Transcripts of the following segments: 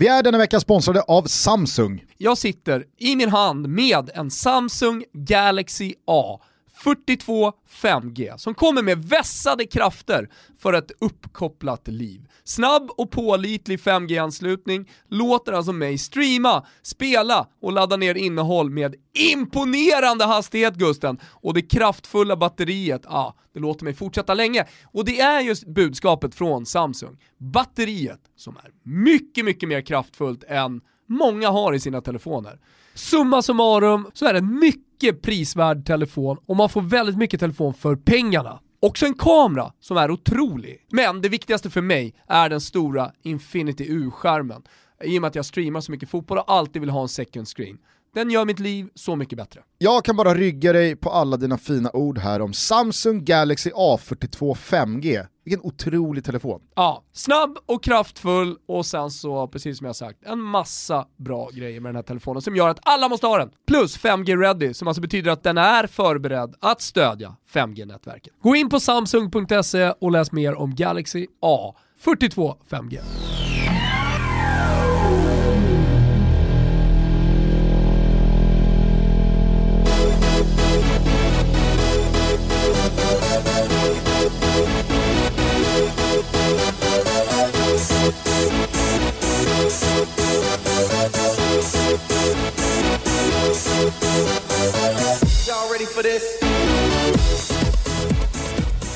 Vi är denna vecka sponsrade av Samsung. Jag sitter i min hand med en Samsung Galaxy A 42 5G som kommer med vässade krafter för ett uppkopplat liv. Snabb och pålitlig 5G-anslutning låter alltså mig streama, spela och ladda ner innehåll med imponerande hastighet Gusten. Och det kraftfulla batteriet, ja, ah, det låter mig fortsätta länge. Och det är just budskapet från Samsung. Batteriet som är mycket, mycket mer kraftfullt än många har i sina telefoner. Summa summarum så är det en mycket prisvärd telefon och man får väldigt mycket telefon för pengarna. Också en kamera som är otrolig. Men det viktigaste för mig är den stora Infinity U-skärmen. I och med att jag streamar så mycket fotboll och alltid vill ha en second screen. Den gör mitt liv så mycket bättre. Jag kan bara rygga dig på alla dina fina ord här om Samsung Galaxy A42 5G. Vilken otrolig telefon. Ja, snabb och kraftfull och sen så, precis som jag sagt, en massa bra grejer med den här telefonen som gör att alla måste ha den. Plus 5G ready, som alltså betyder att den är förberedd att stödja 5G-nätverket. Gå in på samsung.se och läs mer om Galaxy A42 5G.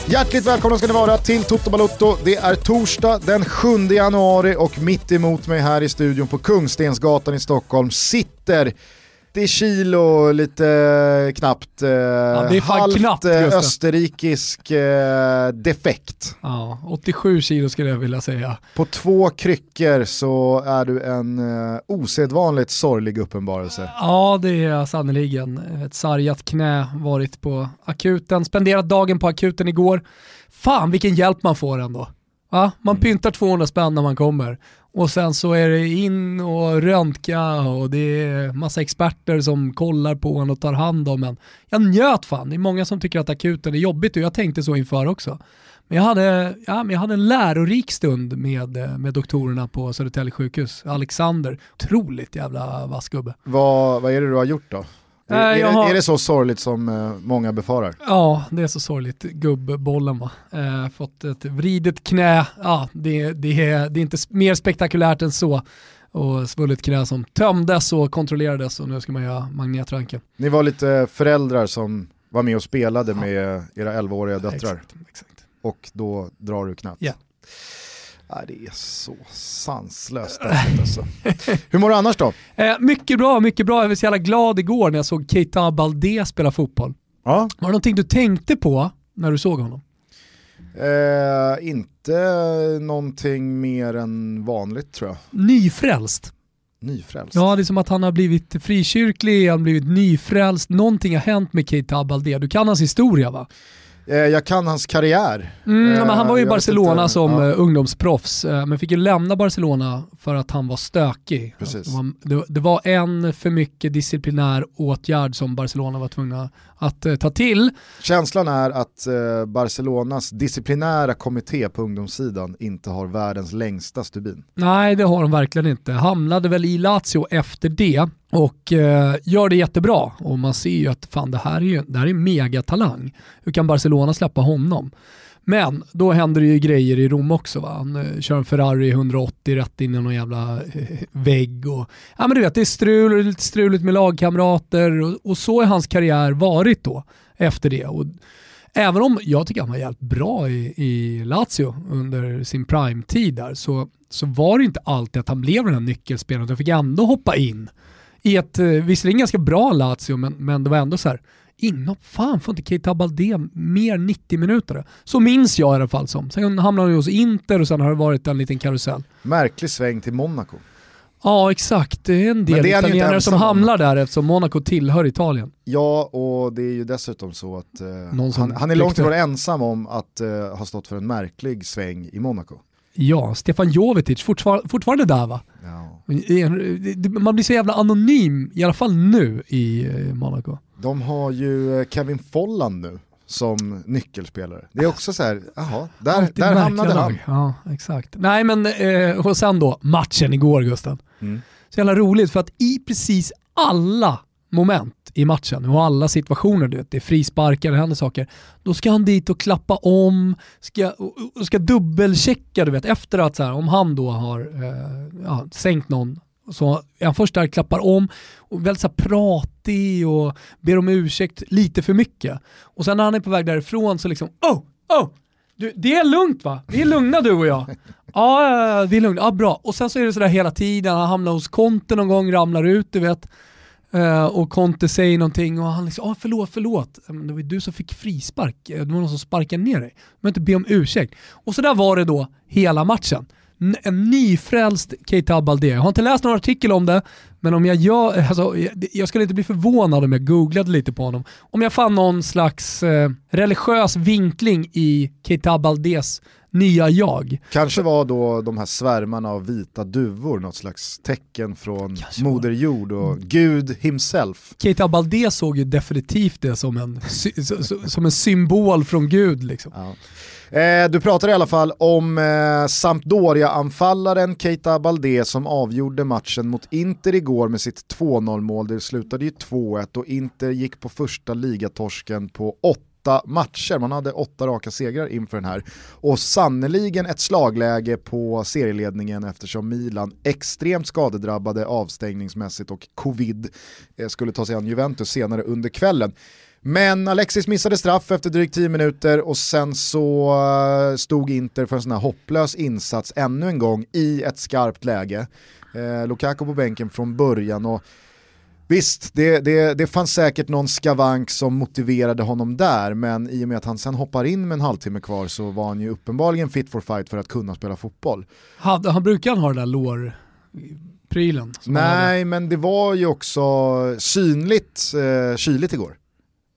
Hjärtligt välkomna ska ni vara till Toto Balotto. Det är torsdag den 7 januari och mitt emot mig här i studion på Kungstensgatan i Stockholm sitter 90 kilo lite knappt. Eh, ja, halvt knappt, eh, österrikisk eh, defekt. Ja, 87 kilo skulle jag vilja säga. På två kryckor så är du en eh, osedvanligt sorglig uppenbarelse. Ja, det är jag sannerligen. Ett sargat knä, varit på akuten, spenderat dagen på akuten igår. Fan vilken hjälp man får ändå. Ja, man mm. pyntar 200 spänn när man kommer och sen så är det in och röntga och det är massa experter som kollar på en och tar hand om en. Jag njöt fan, det är många som tycker att akuten är jobbigt och jag tänkte så inför också. Men jag hade, ja, men jag hade en lärorik stund med, eh, med doktorerna på Södertälje sjukhus. Alexander, otroligt jävla vass gubbe. Vad, vad är det du har gjort då? Är, är, har... är, det så sorgligt som uh, många befarar? Ja, det är så sorgligt. Gubbbollen va. Uh, fått ett vridet knä, ja, det, det, är, det är inte mer spektakulärt än så. Och svullet knä som tömdes och kontrollerades och nu ska man göra magnetröntgen. Ni var lite föräldrar som var med och spelade ja. med era 11-åriga döttrar. Exakt, exakt. Och då drar du knät. Yeah. Det är så sanslöst alltså. Hur mår du annars då? Eh, mycket bra, mycket bra. Jag var så jävla glad igår när jag såg Keita Balde spela fotboll. Ja. Var det någonting du tänkte på när du såg honom? Eh, inte någonting mer än vanligt tror jag. Nyfrälst. Nyfrälst? Ja, det är som att han har blivit frikyrklig, han har blivit nyfrälst, någonting har hänt med Keita Balde. Du kan hans historia va? Eh, jag kan hans karriär. Mm, men han var ju i eh, Barcelona inte, som ja. Eh, ungdomsproffs, men fick ju lämna Barcelona för att han var stökig. Precis. Det, var, det var en för mycket disciplinär åtgärd som Barcelona var tvungna att ta till. Känslan är att Barcelonas disciplinära kommitté på ungdomssidan inte har världens längsta stubin. Nej, det har de verkligen inte. Hamnade väl i Lazio efter det och eh, gör det jättebra. Och man ser ju att fan det här är ju det här är megatalang. Hur kan Barcelona släppa honom? Men då händer det ju grejer i Rom också. Va? Han eh, kör en Ferrari 180 rätt in i någon jävla eh, vägg. Och, ja, men du vet, det är strul och lite struligt med lagkamrater och, och, så har hans karriär varit då efter det. Och, även om jag tycker han var jävligt bra i, i Lazio under sin prime-tid där så, så var det inte alltid att han blev den här nyckelspelaren. Han fick ändå hoppa in i ett, eh, visserligen ganska bra Lazio, men, men det var ändå så här, inom, fan får inte Keita Balde mer 90 minuter? Så minns jag i alla fall som. Sen hamnade han hos Inter och sen har det varit en liten karusell. Märklig sväng till Monaco. Ja exakt, det är en del italienare som hamnar där eftersom Monaco tillhör Italien. Ja, och det är ju dessutom så att uh, han, han, är långt ifrån ensam om att uh, ha stått för en märklig sväng i Monaco. Ja, Stefan Jovetic, fortfar fortfarande där va? Ja. Man blir så jävla anonym, i alla fall nu i eh, Monaco. De har ju eh, Kevin Folland nu som nyckelspelare. Det är också så här, jaha, där, där hamnade han. Ja, exakt. Nej men, eh, och sen då, matchen igår Gusten. Mm. Så jävla roligt för att i precis alla moment i matchen och alla situationer, du vet, det är frisparkar, det händer saker. Då ska han dit och klappa om, ska, och, och ska dubbelchecka, du vet, efter att så här, om han då har eh, ja, sänkt någon så är han först där, klappar om och väldigt så pratig och ber om ursäkt lite för mycket. Och sen när han är på väg därifrån så liksom, oh, oh, du, det är lugnt va? Vi är lugna du och jag. Ja, det är lugnt. Ja, bra. Och sen så är det sådär hela tiden, han hamnar hos Conte någon gång, ramlar ut, du vet. Uh, och Conte säger någonting och han liksom, ah, förlåt, förlåt, men det var ju du som fick frispark, det var någon som sparkade ner dig. Men inte be om ursäkt. Och så där var det då hela matchen en nyfrälst Keita Balde. Jag har inte läst någon artikel om det, men om jag gör, alltså, jag skulle inte bli förvånad om jag googlade lite på honom. Om jag fann någon slags eh, religiös vinkling i Keita Baldes nya jag. Kanske var då de här svärmarna av vita duvor något slags tecken från Kanske Moder Jord och Gud himself. Keita Balde såg ju definitivt det som en, som en symbol från Gud. Liksom. Ja. Eh, du pratar i alla fall om eh, Sampdoria-anfallaren Keita Balde som avgjorde matchen mot Inter igår med sitt 2-0 mål. Det slutade ju 2-1 och Inter gick på första ligatorsken på 8 matcher. Man hade åtta raka segrar inför den här. Och sannoliken ett slagläge på serieledningen eftersom Milan, extremt skadedrabbade avstängningsmässigt och covid, eh, skulle ta sig an Juventus senare under kvällen. Men Alexis missade straff efter drygt 10 minuter och sen så eh, stod Inter för en sån här hopplös insats ännu en gång i ett skarpt läge. Eh, Lukaku på bänken från början och Visst, det, det, det fanns säkert någon skavank som motiverade honom där, men i och med att han sen hoppar in med en halvtimme kvar så var han ju uppenbarligen fit for fight för att kunna spela fotboll. Han, han brukar ha den där lår prylen? Nej, men det var ju också synligt eh, kyligt igår.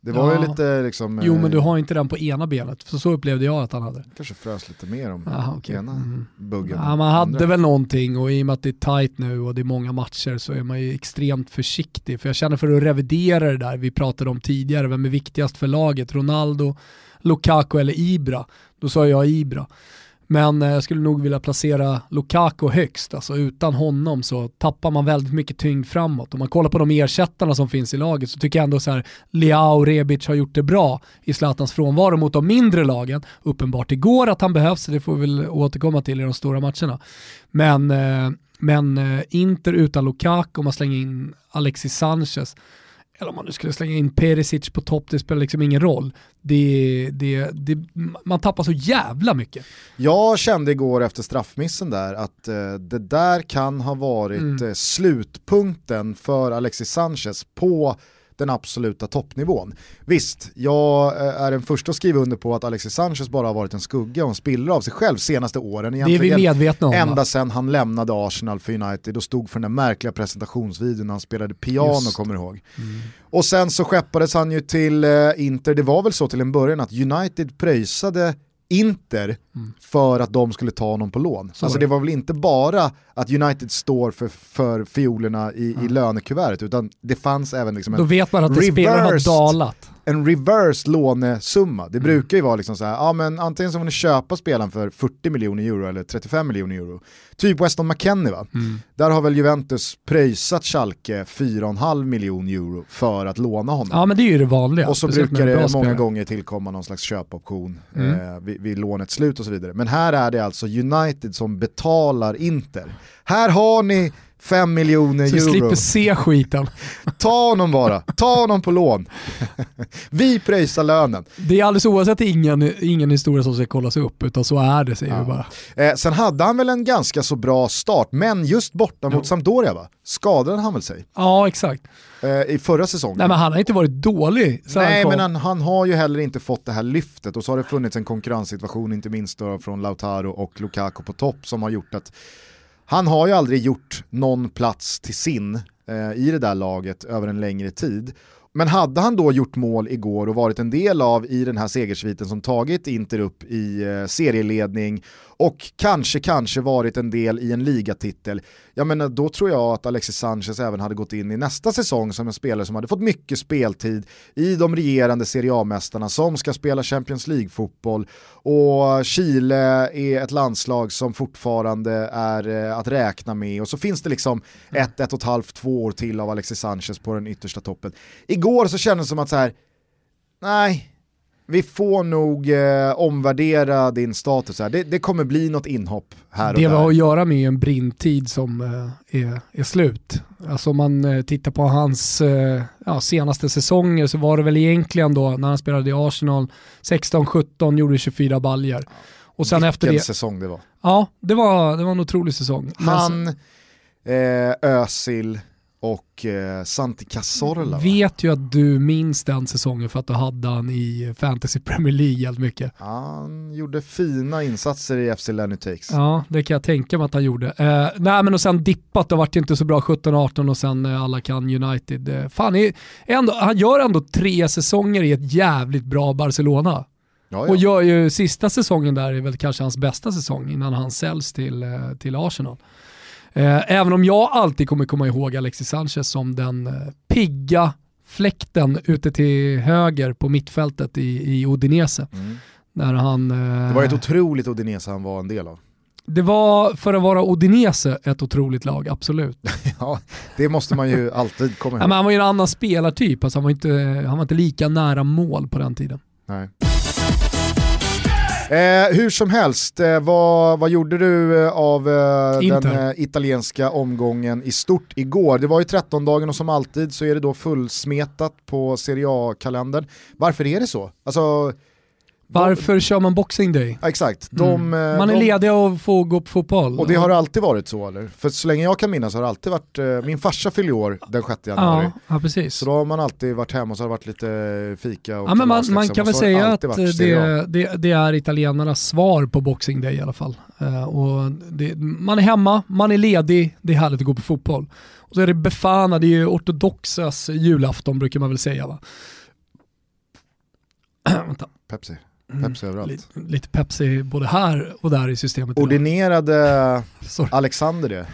Det var ja. ju lite liksom... Jo men du eh, har inte den på ena benet, för så upplevde jag att han hade. Kanske frös lite mer om Aha, okay. ena mm. buggen. Ja, man hade andra. väl någonting och i och med att det är tight nu och det är många matcher så är man ju extremt försiktig. För jag känner för att revidera det där vi pratade om tidigare, vem är viktigast för laget? Ronaldo, Lukaku eller Ibra? Då sa jag Ibra. Men eh, jag skulle nog vilja placera Lukaku högst, alltså utan honom så tappar man väldigt mycket tyngd framåt. Om man kollar på de ersättarna som finns i laget så tycker jag ändå så här, Leao och Rebic har gjort det bra i Zlatans frånvaro mot de mindre lagen. Uppenbart igår att han behövs, det får vi väl återkomma till i de stora matcherna. Men, eh, men eh, Inter utan Lukaku, om man slänger in Alexis Sanchez, eller om man nu skulle slänga in Perisic på topp, det spelar liksom ingen roll. Det, det, det, man tappar så jävla mycket. Jag kände igår efter straffmissen där att eh, det där kan ha varit mm. eh, slutpunkten för Alexis Sanchez på den absoluta toppnivån. Visst, jag eh, är den första att skriva under på att Alexis Sanchez bara har varit en skugga och en spillra av sig själv senaste åren. Egentligen det är vi medvetna om. Ända sedan han lämnade Arsenal för United och stod för den märkliga presentationsvideon när han spelade piano, Just. kommer ihåg. Mm. Och sen så skeppades han ju till eh, Inter, det var väl så till en början att United pröjsade Inter mm. för att de skulle ta honom på lån. Så alltså det var väl inte bara att United står för, för fiolerna i, mm. i lönekuvertet utan det fanns även liksom en Då vet man att spelare har dalat. En reverse lånesumma. Det mm. brukar ju vara liksom så här, ja men antingen så får ni köpa spelaren för 40 miljoner euro eller 35 miljoner euro. Typ Weston McKennie va? Mm. Där har väl Juventus pröjsat Schalke 4,5 miljoner euro för att låna honom. Ja men det är ju det vanliga. Och så brukar det många spelare. gånger tillkomma någon slags köpoption mm. eh, vid, vid lånets slut och så vidare. Men här är det alltså United som betalar Inter. Här har ni 5 miljoner euro. Så du slipper se skiten. Ta honom bara, ta honom på lån. vi pröjsar lönen. Det är alldeles oavsett ingen, ingen historia som ska kollas upp, utan så är det säger ja. vi bara. Eh, sen hade han väl en ganska så bra start, men just borta mot Sampdoria va? Skadade han väl sig? Ja, exakt. Eh, I förra säsongen. Nej men han har inte varit dålig. Nej men han, han, har ju heller inte fått det här lyftet och så har det funnits en konkurrenssituation, inte minst från Lautaro och Lukaku på topp, som har gjort att han har ju aldrig gjort någon plats till sin eh, i det där laget över en längre tid. Men hade han då gjort mål igår och varit en del av i den här segersviten som tagit Inter upp i eh, serieledning och kanske, kanske varit en del i en ligatitel, jag menar då tror jag att Alexis Sanchez även hade gått in i nästa säsong som en spelare som hade fått mycket speltid i de regerande Serie A-mästarna som ska spela Champions League-fotboll och Chile är ett landslag som fortfarande är eh, att räkna med och så finns det liksom mm. ett, ett och ett halvt, två år till av Alexis Sanchez på den yttersta toppen. Igår så kändes det som att så här, nej, vi får nog eh, omvärdera din status här. Det, det, kommer bli något inhopp här och Det har att göra med en brintid som eh, är, är, slut. Alltså om man eh, tittar på hans eh, ja, senaste säsonger så var det väl egentligen då när han spelade i Arsenal 16-17 gjorde 24 baljer. Och sen Vilken efter det, säsong det var. Ja, det var, det var en otrolig säsong. Han, eh, Özil, och eh, Santi Cazorla. Vet ju att du minns den säsongen för att du hade han i Fantasy Premier League helt mycket. Han gjorde fina insatser i FC Lenny Takes. Ja, det kan jag tänka mig att han gjorde. Eh, nej men och sen dippat, det vart inte så bra 17-18 och sen eh, alla kan United. Eh, fan, är, ändå, han gör ändå tre säsonger i ett jävligt bra Barcelona. Ja, ja. Och gör ju sista säsongen där är väl kanske hans bästa säsong innan han säljs till, eh, till Arsenal. Eh, även om jag alltid kommer komma ihåg Alexis Sanchez som den eh, pigga fläkten ute till höger på mittfältet i, i Udinese. Mm. När han, eh, det var ett otroligt Udinese han var en del av. Det var för att vara Udinese ett otroligt lag, absolut. ja, det måste man ju alltid komma ihåg. Ja, men han var ju en annan spelartyp, alltså han, var inte, han var inte lika nära mål på den tiden. Nej. Eh, hur som helst, eh, vad, vad gjorde du eh, av eh, den eh, italienska omgången i stort igår? Det var ju 13-dagen och som alltid så är det då fullsmetat på Serie A-kalendern. Varför är det så? Alltså, varför kör man Boxing Day? exakt. De, mm. Man är de, ledig och får gå på fotboll. Och det har alltid varit så eller? För så länge jag kan minnas har det alltid varit, eh, min farsa fyller år den 6 januari. Ja, ja, precis. Så då har man alltid varit hemma och så har det varit lite fika och ja, men man, liksom. man kan väl säga att det, det, det, är italienarnas svar på Boxing Day i alla fall. Uh, och det, man är hemma, man är ledig, det är härligt att gå på fotboll. Och så är det Befana, det är ju ortodoxas julafton brukar man väl säga va? Vänta. Pepsi. Mm. Pepsi överallt. Lite, lite, Pepsi både här och där i systemet. Ordinerade Alexander det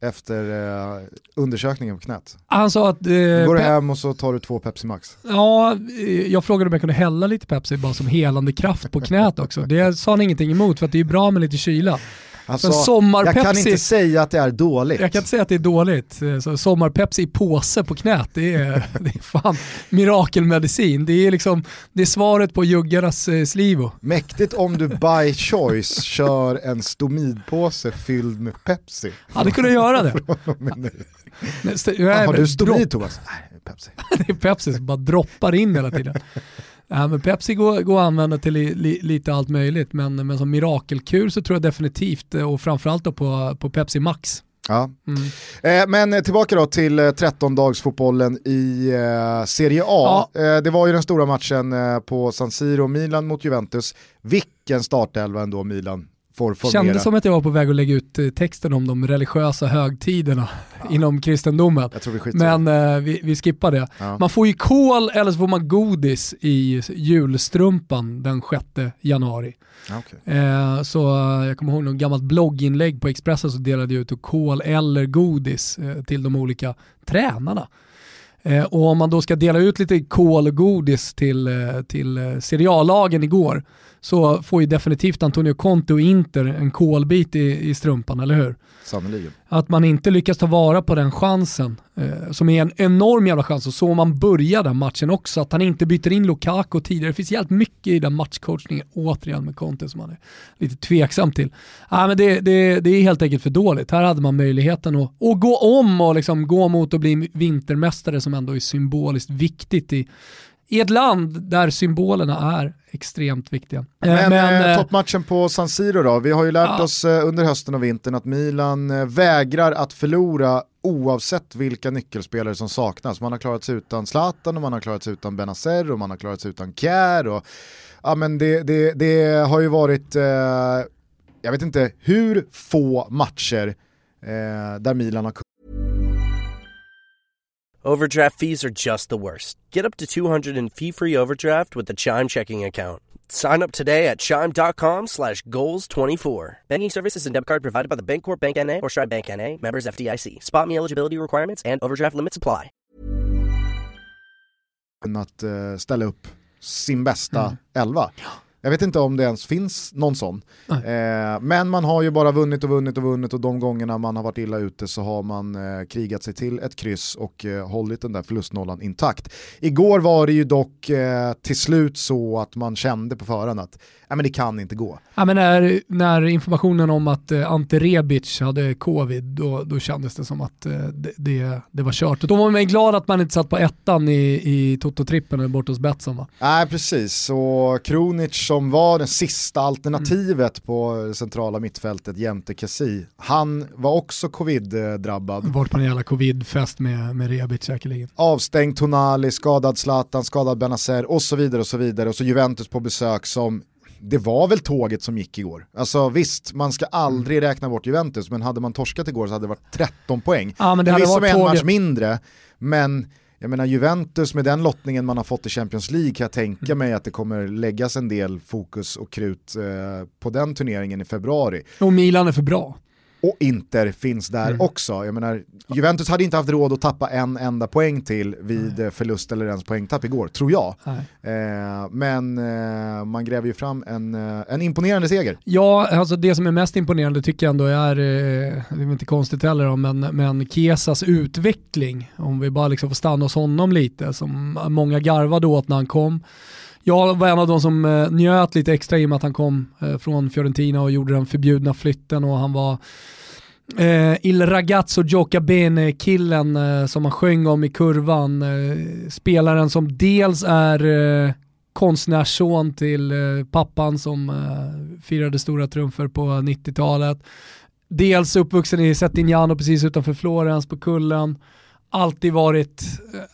efter eh, undersökningen på knät? Han sa att... Eh, du går hem och så tar du två Pepsi Max. Ja, eh, jag frågade om jag kunde hälla lite Pepsi bara som helande kraft på knät också. Det sa han ingenting emot för att det är bra med lite kyla. Alltså, sommar jag kan inte säga att det är dåligt. Jag kan inte säga att det är dåligt. Så sommar-Pepsi i påse på knät, det är, det är fan mirakelmedicin. Det är, liksom, det är svaret på juggarnas eh, slivo. Mäktigt om du by choice kör en stomidpåse fylld med Pepsi. Ja, det kunde göra det. Har du stomid Thomas? Nej, Pepsi. det är Pepsi som bara droppar in hela tiden. Ja, men Pepsi går, går att använda till li, li, lite allt möjligt, men, men som mirakelkur så tror jag definitivt, eh, och framförallt då på, på Pepsi Max. Ja. Mm. Eh, men tillbaka då till 13-dagsfotbollen eh, i eh, Serie A. Ja. Eh, det var ju den stora matchen eh, på San Siro, Milan mot Juventus. Vilken startelva ändå Milan får formera. Kändes som att jag var på väg att lägga ut eh, texten om de religiösa högtiderna ja. inom kristendomen. Men eh, vi, vi, skippar det. Ja. Man får ju kol eller så får man godis i julstrumpan den 6 januari. Okay. Eh, så eh, jag kommer ihåg något gammalt blogginlägg på Expressen så delade jag ut kol eller godis eh, till de olika tränarna. Eh, och om man då ska dela ut lite kol och godis till, till seriallagen igår så får ju definitivt Antonio Conte och Inter en kolbit i, i strumpan, eller hur? Sannoliken. Att man inte lyckas ta vara på den chansen, eh, som är en enorm jävla chans, och så man börjar den matchen också, att han inte byter in Lukaku tidigare. Det finns jävligt mycket i den matchcoachningen, återigen med Conte, som man är lite tveksam till. Ah, men det, det, det är helt enkelt för dåligt. Här hade man möjligheten att, att gå om och liksom gå mot att bli vintermästare som ändå är symboliskt viktigt i i ett land där symbolerna är extremt viktiga. Eh, men, Men eh, eh, toppmatchen på San Siro då? Vi har ju lärt ja. oss eh, under hösten och vintern att Milan eh, vägrar att förlora oavsett vilka nyckelspelare som saknas. Man har klarat sig utan Zlatan och man har klarat sig utan Benazer och man har klarat sig utan Kjär. Och, ja, men det, det, det har ju varit, eh, jag vet inte hur få matcher där Milan har Overdraft fees are just the worst. Get up to 200 in fee-free overdraft with the Chime checking account. Sign up today at chime.com slash goals24. Banking services and debit card provided by the Bancorp Bank N.A. or Stride Bank N.A. Members FDIC. Spot me eligibility requirements and overdraft limits apply. Att uh, ställa upp sin bästa mm. elva. Jag vet inte om det ens finns någon sån. Eh, men man har ju bara vunnit och vunnit och vunnit och de gångerna man har varit illa ute så har man eh, krigat sig till ett kryss och eh, hållit den där förlustnollan intakt. Igår var det ju dock eh, till slut så att man kände på förhand att nej, men det kan inte gå. Ja, men när, när informationen om att eh, Ante Rebic hade covid, då, då kändes det som att eh, det, det, det, var kört. Och då var man glad att man inte satt på ettan i, i Toto-trippen borta hos Betsson va? Nej precis, och Kronic som var det sista alternativet mm. på centrala mittfältet jämte Kessi, han var också covid-drabbad. Vart på en jävla covid-fest med, med Rebic säkerligen. Avstängd Tonali, skadad Zlatan, skadad Benazer och så vidare och så vidare. Och så Juventus på besök som det var väl tåget som gick igår. Alltså visst, man ska aldrig räkna bort Juventus, men hade man torskat igår så hade det varit 13 poäng. Ja, men det hade varit en match mindre, men jag menar Juventus med den lottningen man har fått i Champions League kan jag tänka mm. mig att det kommer läggas en del fokus och krut eh, på den turneringen i februari. Och Milan är för bra och Inter finns där mm. också. Jag menar, Juventus hade inte haft råd att tappa en enda poäng till vid Nej. förlust eller ens poängtapp igår, tror jag. Eh, men eh, man gräver ju fram en, eh, en imponerande seger. Ja, alltså det som är mest imponerande tycker jag ändå är, eh, det är inte konstigt heller, men, men Kesas utveckling, om vi bara liksom får stanna hos honom lite, som många garvade åt när han kom. Jag var en av de som eh, njöt lite extra i och med att han kom eh, från Fiorentina och gjorde den förbjudna flytten och han var eh, Il Ragazzo Gioca Bene-killen eh, som man sjöng om i kurvan. Eh, spelaren som dels är eh, konstnärsson till eh, pappan som eh, firade stora trumfer på 90-talet. Dels uppvuxen i Settignano precis utanför Florens på kullen alltid varit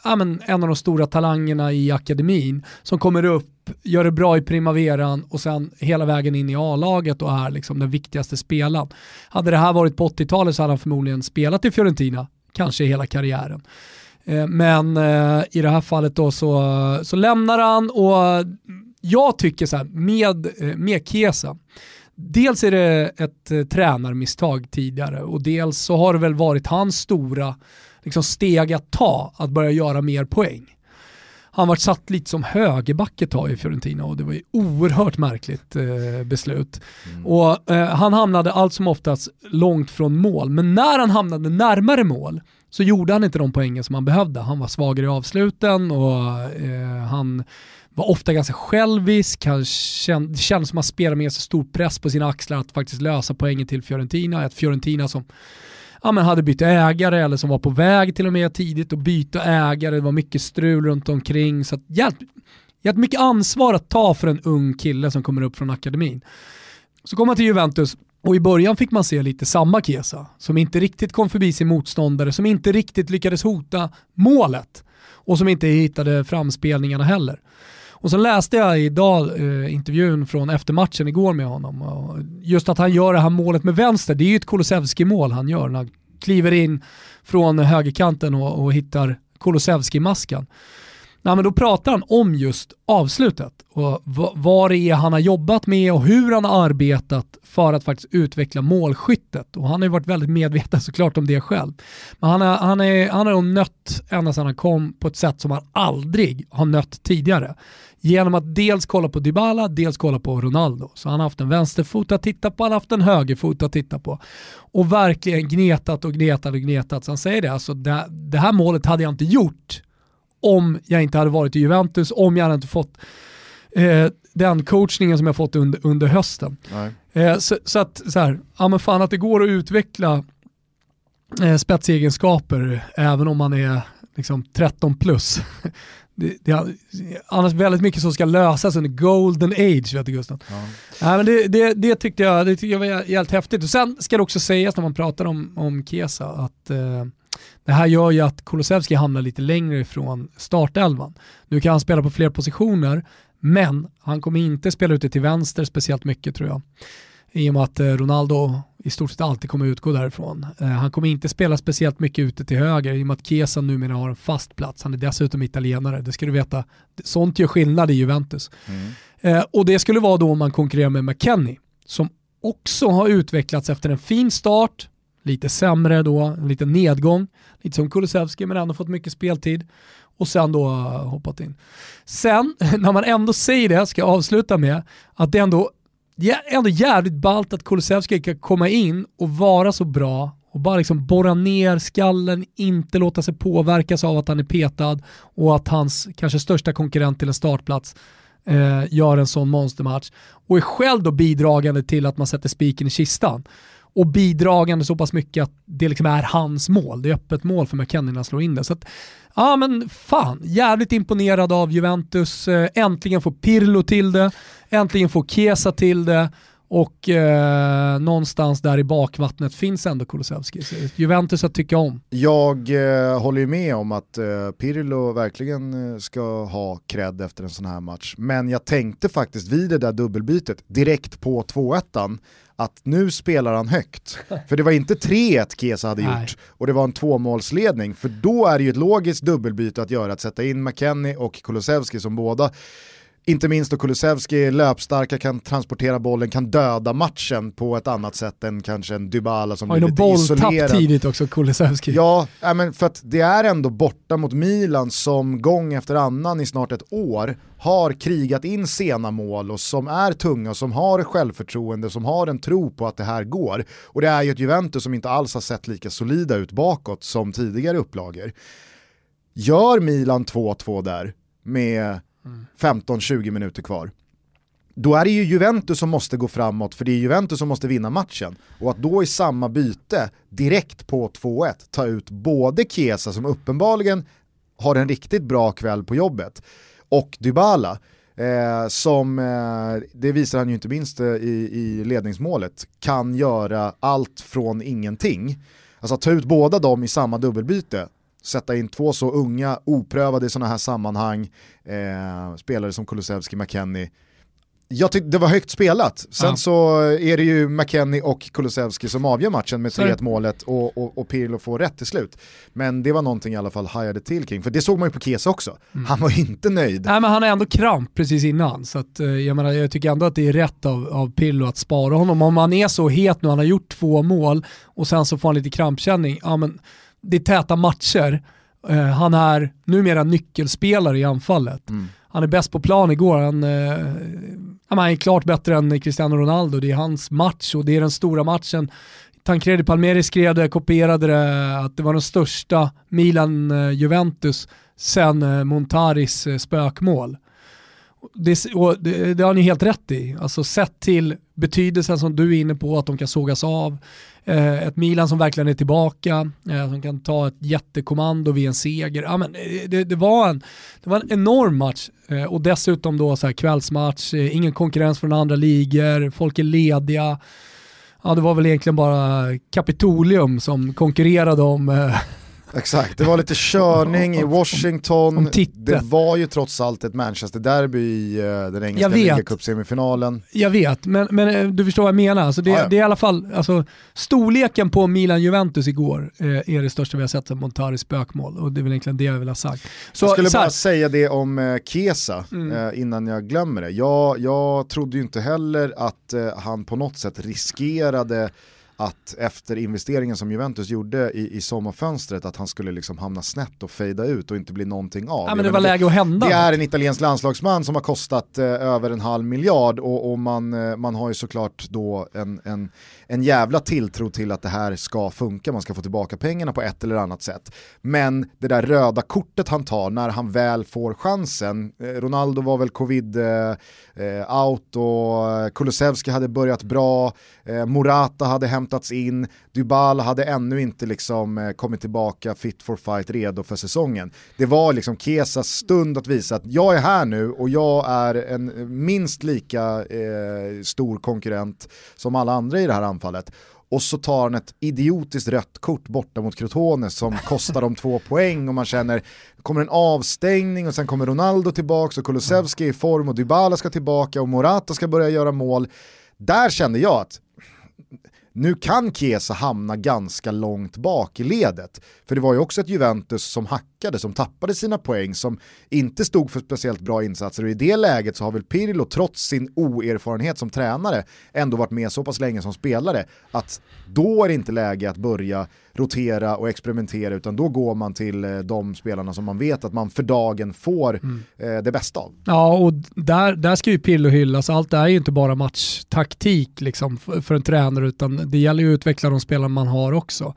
äh, men, en av de stora talangerna i akademin som kommer upp, gör det bra i primaveran och sen hela vägen in i A-laget och är liksom den viktigaste spelaren. Hade det här varit på 80-talet så hade han förmodligen spelat i Fiorentina, kanske hela karriären. Eh, men eh, i det här fallet då så, så lämnar han och jag tycker så här, med, eh, med Kesa, dels är det ett eh, tränarmisstag tidigare och dels så har det väl varit hans stora liksom steg att ta, att börja göra mer poäng. Han var satt lite som högerback ett tag i Fiorentina och det var ju oerhört märkligt eh, beslut. Mm. Och eh, Han hamnade allt som oftast långt från mål, men när han hamnade närmare mål så gjorde han inte de poängen som han behövde. Han var svagare i avsluten och eh, han var ofta ganska självisk, han kände, det kändes som att han spelade med sig stor press på sina axlar att faktiskt lösa poängen till Fiorentina. Ett Fiorentina som ja, men hade bytt ägare eller som var på väg till och med tidigt att byta ägare. Det var mycket strul runt omkring. Så att jävligt, jävligt mycket ansvar att ta för en ung kille som kommer upp från akademin. Så kom han till Juventus och i början fick man se lite samma Kesa, som inte riktigt kom förbi sin motståndare, som inte riktigt lyckades hota målet och som inte hittade framspelningarna heller. Och så läste jag idag eh, intervjun från eftermatchen igår med honom. Och just att han gör det här målet med vänster, det är ju ett Kulusevski-mål han gör när han kliver in från högerkanten och, och hittar Kulusevski-masken. Nej, men då pratar han om just avslutet och vad det är han har jobbat med och hur han har arbetat för att faktiskt utveckla målskyttet. Och han har ju varit väldigt medveten såklart om det själv. Men han, har, han, är, han har nött ända sedan han kom på ett sätt som han aldrig har nött tidigare. Genom att dels kolla på Dybala, dels kolla på Ronaldo. Så han har haft en vänsterfot att titta på, han har haft en högerfot att titta på. Och verkligen gnetat och gnetat och gnetat. Så han säger det, alltså det, det här målet hade jag inte gjort om jag inte hade varit i Juventus, om jag hade inte fått eh, den coachningen som jag fått under, under hösten. Eh, så, så, att, så här, ja men fan att det går att utveckla eh, spetsegenskaper även om man är liksom 13 plus. det, det annars väldigt mycket som ska lösas under golden age, vet du Gustav. Ja. Ja, men det, det, det, tyckte jag, det tyckte jag var jävligt häftigt. Och sen ska det också sägas när man pratar om, om Kesa att eh, det här gör ju att Kulusevski hamnar lite längre ifrån startelvan. Nu kan han spela på fler positioner, men han kommer inte spela ute till vänster speciellt mycket tror jag. I och med att eh, Ronaldo i stort sett alltid kommer utgå därifrån. Eh, han kommer inte spela speciellt mycket ute till höger i och med att Chiesa numera har en fast plats. Han är dessutom italienare, det ska du veta. Sånt gör skillnad i Juventus. Mm. Eh, och det skulle vara då om man konkurrerar med McKennie som också har utvecklats efter en fin start, lite sämre då, en liten nedgång, lite som Kulusevski men ändå fått mycket speltid. Och sen då eh, hoppat in. Sen, när man ändå säger det, ska jag avsluta med att det ändå, ändå jävligt ballt att Kulusevski kan komma in och vara så bra och bara liksom borra ner skallen, inte låta sig påverkas av att han är petad och att hans kanske största konkurrent till en startplats eh, gör en sån monstermatch och är själv då bidragande till att man sätter spiken i kistan och bidragande så pass mycket att det liksom är hans mål. Det är öppet mål för McKennie när han slår in det. Så att, ja men fan, jävligt imponerad av Juventus. Eh, äntligen får Pirlo till det, äntligen får Kesa till det och eh, någonstans där i bakvattnet finns ändå Kulusevski. Juventus att tycka om. Jag eh, håller ju med om att eh, Pirlo verkligen eh, ska ha cred efter en sån här match. Men jag tänkte faktiskt vid det där dubbelbytet direkt på 2-1 att nu spelar han högt. För det var inte 3-1 Kesa hade Nej. gjort och det var en tvåmålsledning. För då är det ju ett logiskt dubbelbyte att göra, att sätta in McKennie och Kulusevski som båda inte minst då Kulusevski löpstarka, kan transportera bollen, kan döda matchen på ett annat sätt än kanske en Dybala som blir lite isolerad. Har ju tidigt också, Kulusevski. Ja, men för att det är ändå borta mot Milan som gång efter annan i snart ett år har krigat in sena mål och som är tunga, och som har självförtroende, som har en tro på att det här går. Och det är ju ett Juventus som inte alls har sett lika solida ut bakåt som tidigare upplagor. Gör Milan 2-2 där med 15-20 minuter kvar. Då är det ju Juventus som måste gå framåt för det är Juventus som måste vinna matchen. Och att då i samma byte, direkt på 2-1, ta ut både Chiesa som uppenbarligen har en riktigt bra kväll på jobbet och Dybala eh, som, eh, det visar han ju inte minst eh, i, i ledningsmålet, kan göra allt från ingenting. Alltså att ta ut båda dem i samma dubbelbyte sätta in två så unga, oprövade i sådana här sammanhang, eh, spelare som Kulusevski, McKennie. Jag tyckte det var högt spelat. Sen ja. så är det ju McKennie och Kulusevski som avgör matchen med 3-1 målet och, och, och, Pirlo får rätt till slut. Men det var någonting i alla fall hajade till kring, för det såg man ju på Kesa också. Mm. Han var inte nöjd. Nej men han har ändå kramp precis innan, så att, eh, jag, menar, jag tycker ändå att det är rätt av, av Pirlo att spara honom. Om han är så het nu, han har gjort två mål och sen så får han lite krampkänning, ja men det är täta matcher. Uh, han är numera nyckelspelare i anfallet. Mm. Han är bäst på plan igår. Han, uh, han är klart bättre än Cristiano Ronaldo. Det är hans match och det är den stora matchen. Tancredi Palmeri skrev det, kopierade det, att det var den största Milan-Juventus sen Montaris spökmål. Det, det, det, har ni helt rätt i. Alltså sett till betydelsen som du är inne på, att de kan sågas av. Eh, ett Milan som verkligen är tillbaka, eh, som kan ta ett jättekommando vid en seger. Ja, men eh, det, det, var en, det var en enorm match eh, och dessutom då så här kvällsmatch, eh, ingen konkurrens från andra ligor, folk är lediga. Ja, det var väl egentligen bara Kapitolium som konkurrerade om eh, Exakt, det var lite körning i Washington, om, om det var ju trots allt ett Manchester-derby i uh, den engelska ligacupsemifinalen. Jag vet, men, men eh, du förstår vad jag menar. Alltså det, ah, ja. det är i alla fall, alltså, storleken på Milan-Juventus igår eh, är det största vi har sett sedan Montaris spökmål och det är väl egentligen det jag vill ha sagt. Så, jag skulle bara säga det om eh, Kesa mm. eh, innan jag glömmer det. Jag, jag trodde ju inte heller att eh, han på något sätt riskerade att efter investeringen som Juventus gjorde i, i sommarfönstret att han skulle liksom hamna snett och fejda ut och inte bli någonting av. Ja, men det var läge att hända. Det är en italiensk landslagsman som har kostat eh, över en halv miljard och, och man, eh, man har ju såklart då en, en, en jävla tilltro till att det här ska funka, man ska få tillbaka pengarna på ett eller annat sätt. Men det där röda kortet han tar när han väl får chansen, eh, Ronaldo var väl covid eh, eh out och eh, Kulusevski hade börjat bra, eh, Morata hade hämtats in, Dybala hade ännu inte liksom eh, kommit tillbaka fit for fight, redo för säsongen. Det var liksom Kesas stund att visa att jag är här nu och jag är en minst lika eh, stor konkurrent som alla andra i det här anfallet och så tar han ett idiotiskt rött kort borta mot Crotone som kostar dem två poäng och man känner, kommer en avstängning och sen kommer Ronaldo tillbaka och Kulusevski är i form och Dybala ska tillbaka och Morata ska börja göra mål där kände jag att nu kan Chiesa hamna ganska långt bak i ledet. För det var ju också ett Juventus som hackade, som tappade sina poäng, som inte stod för speciellt bra insatser och i det läget så har väl Pirlo trots sin oerfarenhet som tränare ändå varit med så pass länge som spelare att då är det inte läge att börja rotera och experimentera utan då går man till eh, de spelarna som man vet att man för dagen får mm. eh, det bästa av. Ja och där, där ska ju Pirlo hyllas, allt det är ju inte bara matchtaktik liksom för, för en tränare utan det gäller ju att utveckla de spelare man har också.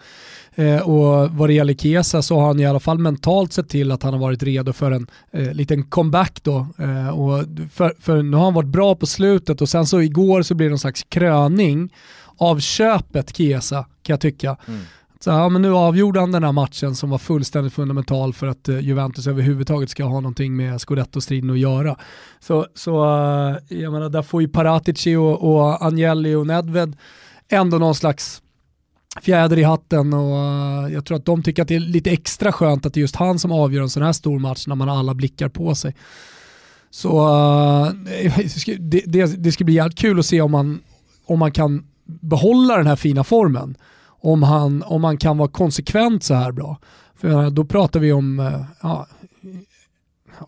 Eh, och vad det gäller Kesa så har han i alla fall mentalt sett till att han har varit redo för en eh, liten comeback då. Eh, och för, för nu har han varit bra på slutet och sen så igår så blir det någon slags kröning av köpet Kesa kan jag tycka. Mm. Så, ja, men nu avgjorde han den här matchen som var fullständigt fundamental för att uh, Juventus överhuvudtaget ska ha någonting med scudetto-striden att göra. Så, så uh, jag menar, där får ju Paratici och, och Agnelli och Nedved ändå någon slags fjäder i hatten och uh, jag tror att de tycker att det är lite extra skönt att det är just han som avgör en sån här stor match när man har alla blickar på sig. Så uh, det, det, det, ska bli jävligt kul att se om man, om man kan behålla den här fina formen. Om han, om han kan vara konsekvent så här bra. För då pratar vi om, uh, ja,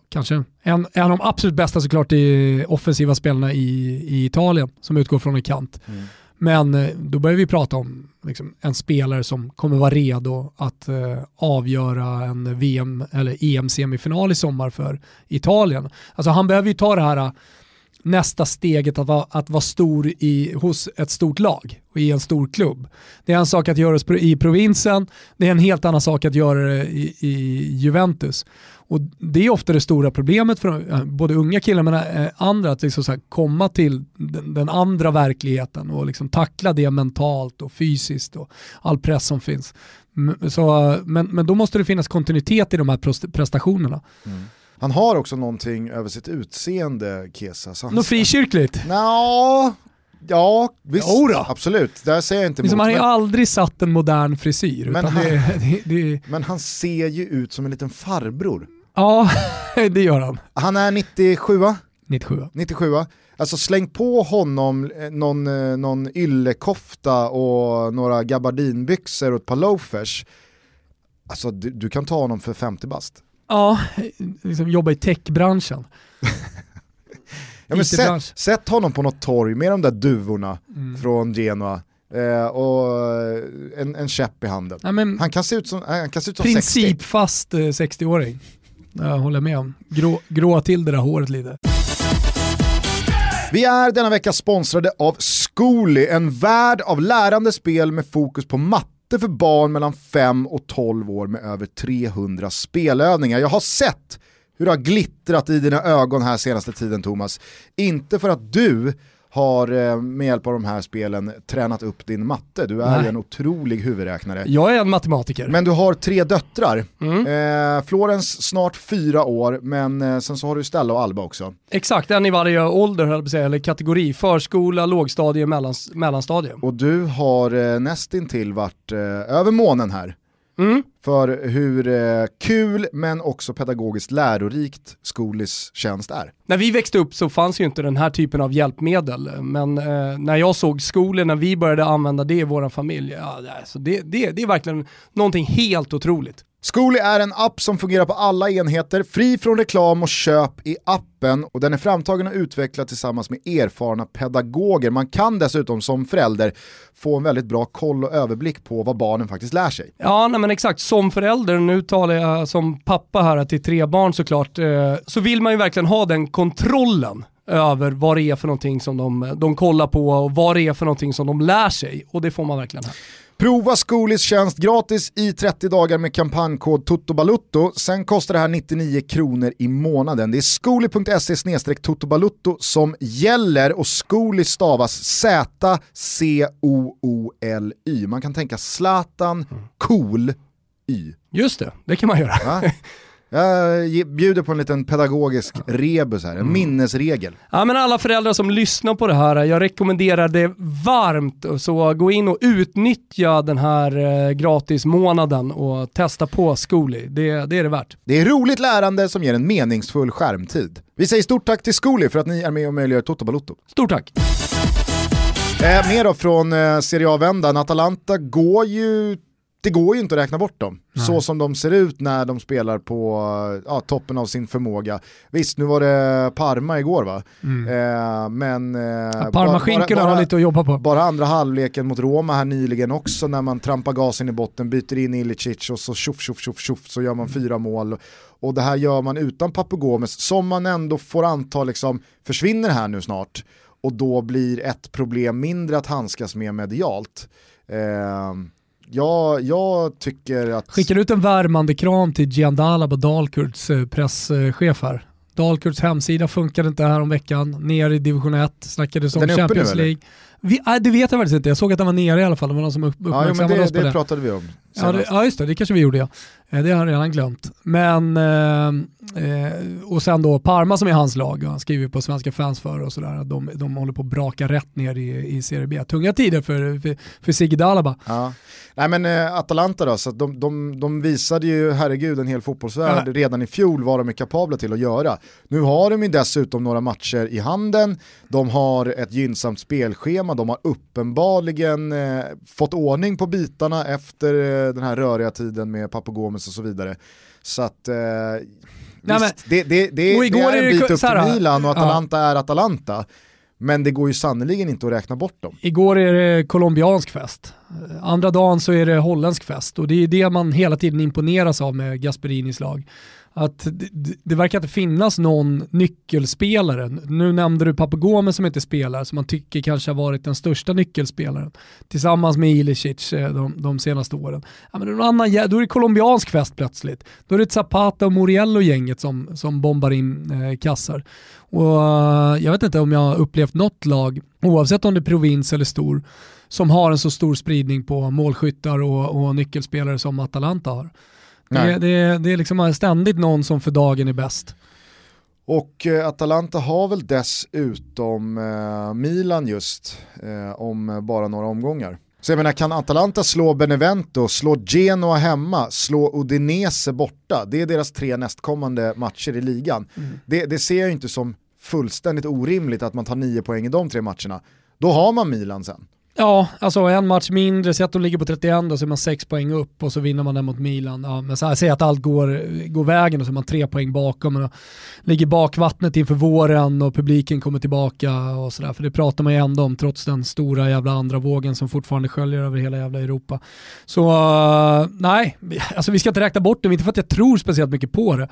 kanske en, en av de absolut bästa såklart i offensiva spelarna i, i Italien som utgår från en kant. Mm. Men eh, då börjar vi prata om liksom, en spelare som kommer vara redo att eh, avgöra en VM eller EM-semifinal i sommar för Italien. Alltså han behöver ju ta det här eh, nästa steget att vara, att vara stor i, hos ett stort lag och i en stor klubb. Det är en sak att göra det i provinsen, det är en helt annan sak att göra det i, i Juventus. Och det är ofta det stora problemet för både unga killar men eh, andra, att liksom så komma till den, den, andra verkligheten och liksom tackla det mentalt och fysiskt och all press som finns. Så, men, men då måste det finnas kontinuitet i de här prestationerna. Mm. Han har också någonting över sitt utseende, Kesa. Något frikyrkligt? Nå, Ja, visst. Jodå. Absolut, där säger jag inte emot. Han har ju aldrig satt en modern frisyr. Men han, det, det, det... men han ser ju ut som en liten farbror. Ja, det gör han. Han är 97 97 97 Alltså släng på honom eh, någon, eh, någon yllekofta och några gabardinbyxor och ett par loafers. Alltså du, du kan ta honom för 50 bast. Ja, liksom jobba i techbranschen. ja, men sätt, sätt, honom på något torg med de där duvorna mm. från Genoa. Eh, och en, en käpp i handen. Ja, han kan se ut som, han kan se ut som Principfast 60-åring. Jag håller med om. Grå, gråa till det där håret lite. Vi är denna vecka sponsrade av Zcooly, en värld av lärande spel med fokus på matte för barn mellan 5 och 12 år med över 300 spelövningar. Jag har sett hur det har glittrat i dina ögon här senaste tiden Thomas. Inte för att du har eh, med hjälp av de här spelen tränat upp din matte. Du är ju en otrolig huvudräknare. Jag är en matematiker. Men du har tre döttrar. Mm. Eh, Florens snart fyra år, men eh, sen så har du Stella och Alba också. Exakt, en i varje ålder höll säga, eller kategori. Förskola, lågstadie, mellans, mellanstadie. Och du har eh, nästintill varit eh, över månen här. Mm. För hur eh, kul men också pedagogiskt lärorikt Skolis tjänst är. När vi växte upp så fanns ju inte den här typen av hjälpmedel, men eh, när jag såg skolan, när vi började använda det i vår familj, ja, alltså det, det, det är verkligen någonting helt otroligt. Zcooly är en app som fungerar på alla enheter, fri från reklam och köp i appen och den är framtagen och utvecklad tillsammans med erfarna pedagoger. Man kan dessutom som förälder få en väldigt bra koll och överblick på vad barnen faktiskt lär sig. Ja, nej men exakt. Som förälder, nu talar jag som pappa här till tre barn såklart, eh, så vill man ju verkligen ha den kontrollen över vad det är för någonting som de, de kollar på och vad det är för någonting som de lär sig. Och det får man verkligen här. Prova Skolis tjänst gratis i 30 dagar med kampanjkod TOTOBALUTTO. Sen kostar det här 99 kronor i månaden. Det är skoli.se totobalutto som gäller och Skoli stavas Z-C-O-O-L-Y. Man kan tänka Zlatan, cool, Y. Just det, det kan man göra. Ja. Jag bjuder på en liten pedagogisk rebus här, en mm. minnesregel. Ja men alla föräldrar som lyssnar på det här, jag rekommenderar det varmt. Så gå in och utnyttja den här eh, gratismånaden och testa på Zcooly. Det, det är det värt. Det är roligt lärande som ger en meningsfull skärmtid. Vi säger stort tack till Zcooly för att ni är med och möjliggör Toto Balotto. Stort tack! Eh, mer då från eh, Serie A-vändan, Atalanta går ju det går ju inte att räkna bort dem. Nej. Så som de ser ut när de spelar på ja, toppen av sin förmåga. Visst, nu var det Parma igår va? Mm. Eh, men... Eh, ja, Parma-skinkorna har lite att jobba på. Bara andra halvleken mot Roma här nyligen också när man trampar gasen i botten, byter in Ilicic och så tjoff, tjoff, tjoff, tjoff så gör man fyra mål. Och det här gör man utan Papugomes som man ändå får anta liksom försvinner här nu snart. Och då blir ett problem mindre att handskas med medialt. Eh, jag, jag tycker att... Skickar ut en värmande kram till Giandalab och Dalkurds eh, presschef här. Dalkurds hemsida funkade inte här om veckan, ner i division 1, snackades om Champions League. Vi, äh, det vet jag faktiskt inte, jag såg att den var nere i alla fall, det var någon som uppmärksammade ja, det, oss på det. det pratade vi om. Ja, det, ja, just det, det kanske vi gjorde ja. Eh, det har jag redan glömt. Men, eh, eh, och sen då Parma som är hans lag, han skriver på svenska fans för och sådär, de, de håller på att braka rätt ner i, i Serie B. Tunga tider för, för, för Sigge Dalaba. Ja. Nej men eh, Atalanta då, så de, de, de visade ju, herregud, en hel fotbollsvärld ja. redan i fjol vad de är kapabla till att göra. Nu har de ju dessutom några matcher i handen, de har ett gynnsamt spelschema, de har uppenbarligen eh, fått ordning på bitarna efter eh, den här röriga tiden med Papagomes och så vidare. Så att, eh, Nej, visst, det, det, det, det, är en bit upp till Milan och Atalanta ja. är Atalanta. Men det går ju sannoliken inte att räkna bort dem. Igår är det colombiansk fest. Eh, andra dagen så är det holländsk fest och det är det man hela tiden imponeras av med Gasperinis lag att det, det, verkar inte finnas någon nyckelspelare. Nu nämnde du Papagome som inte spelar, som man tycker kanske har varit den största nyckelspelaren. Tillsammans med Ilicic eh, de, de senaste åren. Ja, men annan, då är det colombiansk fest plötsligt. Då är det Zapata och Moriello-gänget som, som bombar in eh, kassar. Och, eh, jag vet inte om jag har upplevt något lag, oavsett om det är provins eller stor, som har en så stor spridning på målskyttar och, och nyckelspelare som Atalanta har. Det, det, det är liksom ständigt någon som för dagen är bäst. Och eh, Atalanta har väl dessutom eh, Milan just eh, om bara några omgångar. Så jag menar, kan Atalanta slå Benevento, slå Genoa hemma, slå Udinese borta, det är deras tre nästkommande matcher i ligan. Mm. Det, det, ser jag inte som fullständigt orimligt att man tar nio poäng i de tre matcherna. Då har man Milan sen. Ja, alltså en match mindre, säg att de ligger på 31 och så är man 6 poäng upp och så vinner man den mot Milan. Ja, men så här, säg att allt går, går vägen och så är man 3 poäng bakom och ligger bakvattnet inför våren och publiken kommer tillbaka och sådär. För det pratar man ju ändå om trots den stora jävla andra vågen som fortfarande sköljer över hela jävla Europa. Så uh, nej, alltså vi ska inte räkna bort det, inte för att jag tror speciellt mycket på det.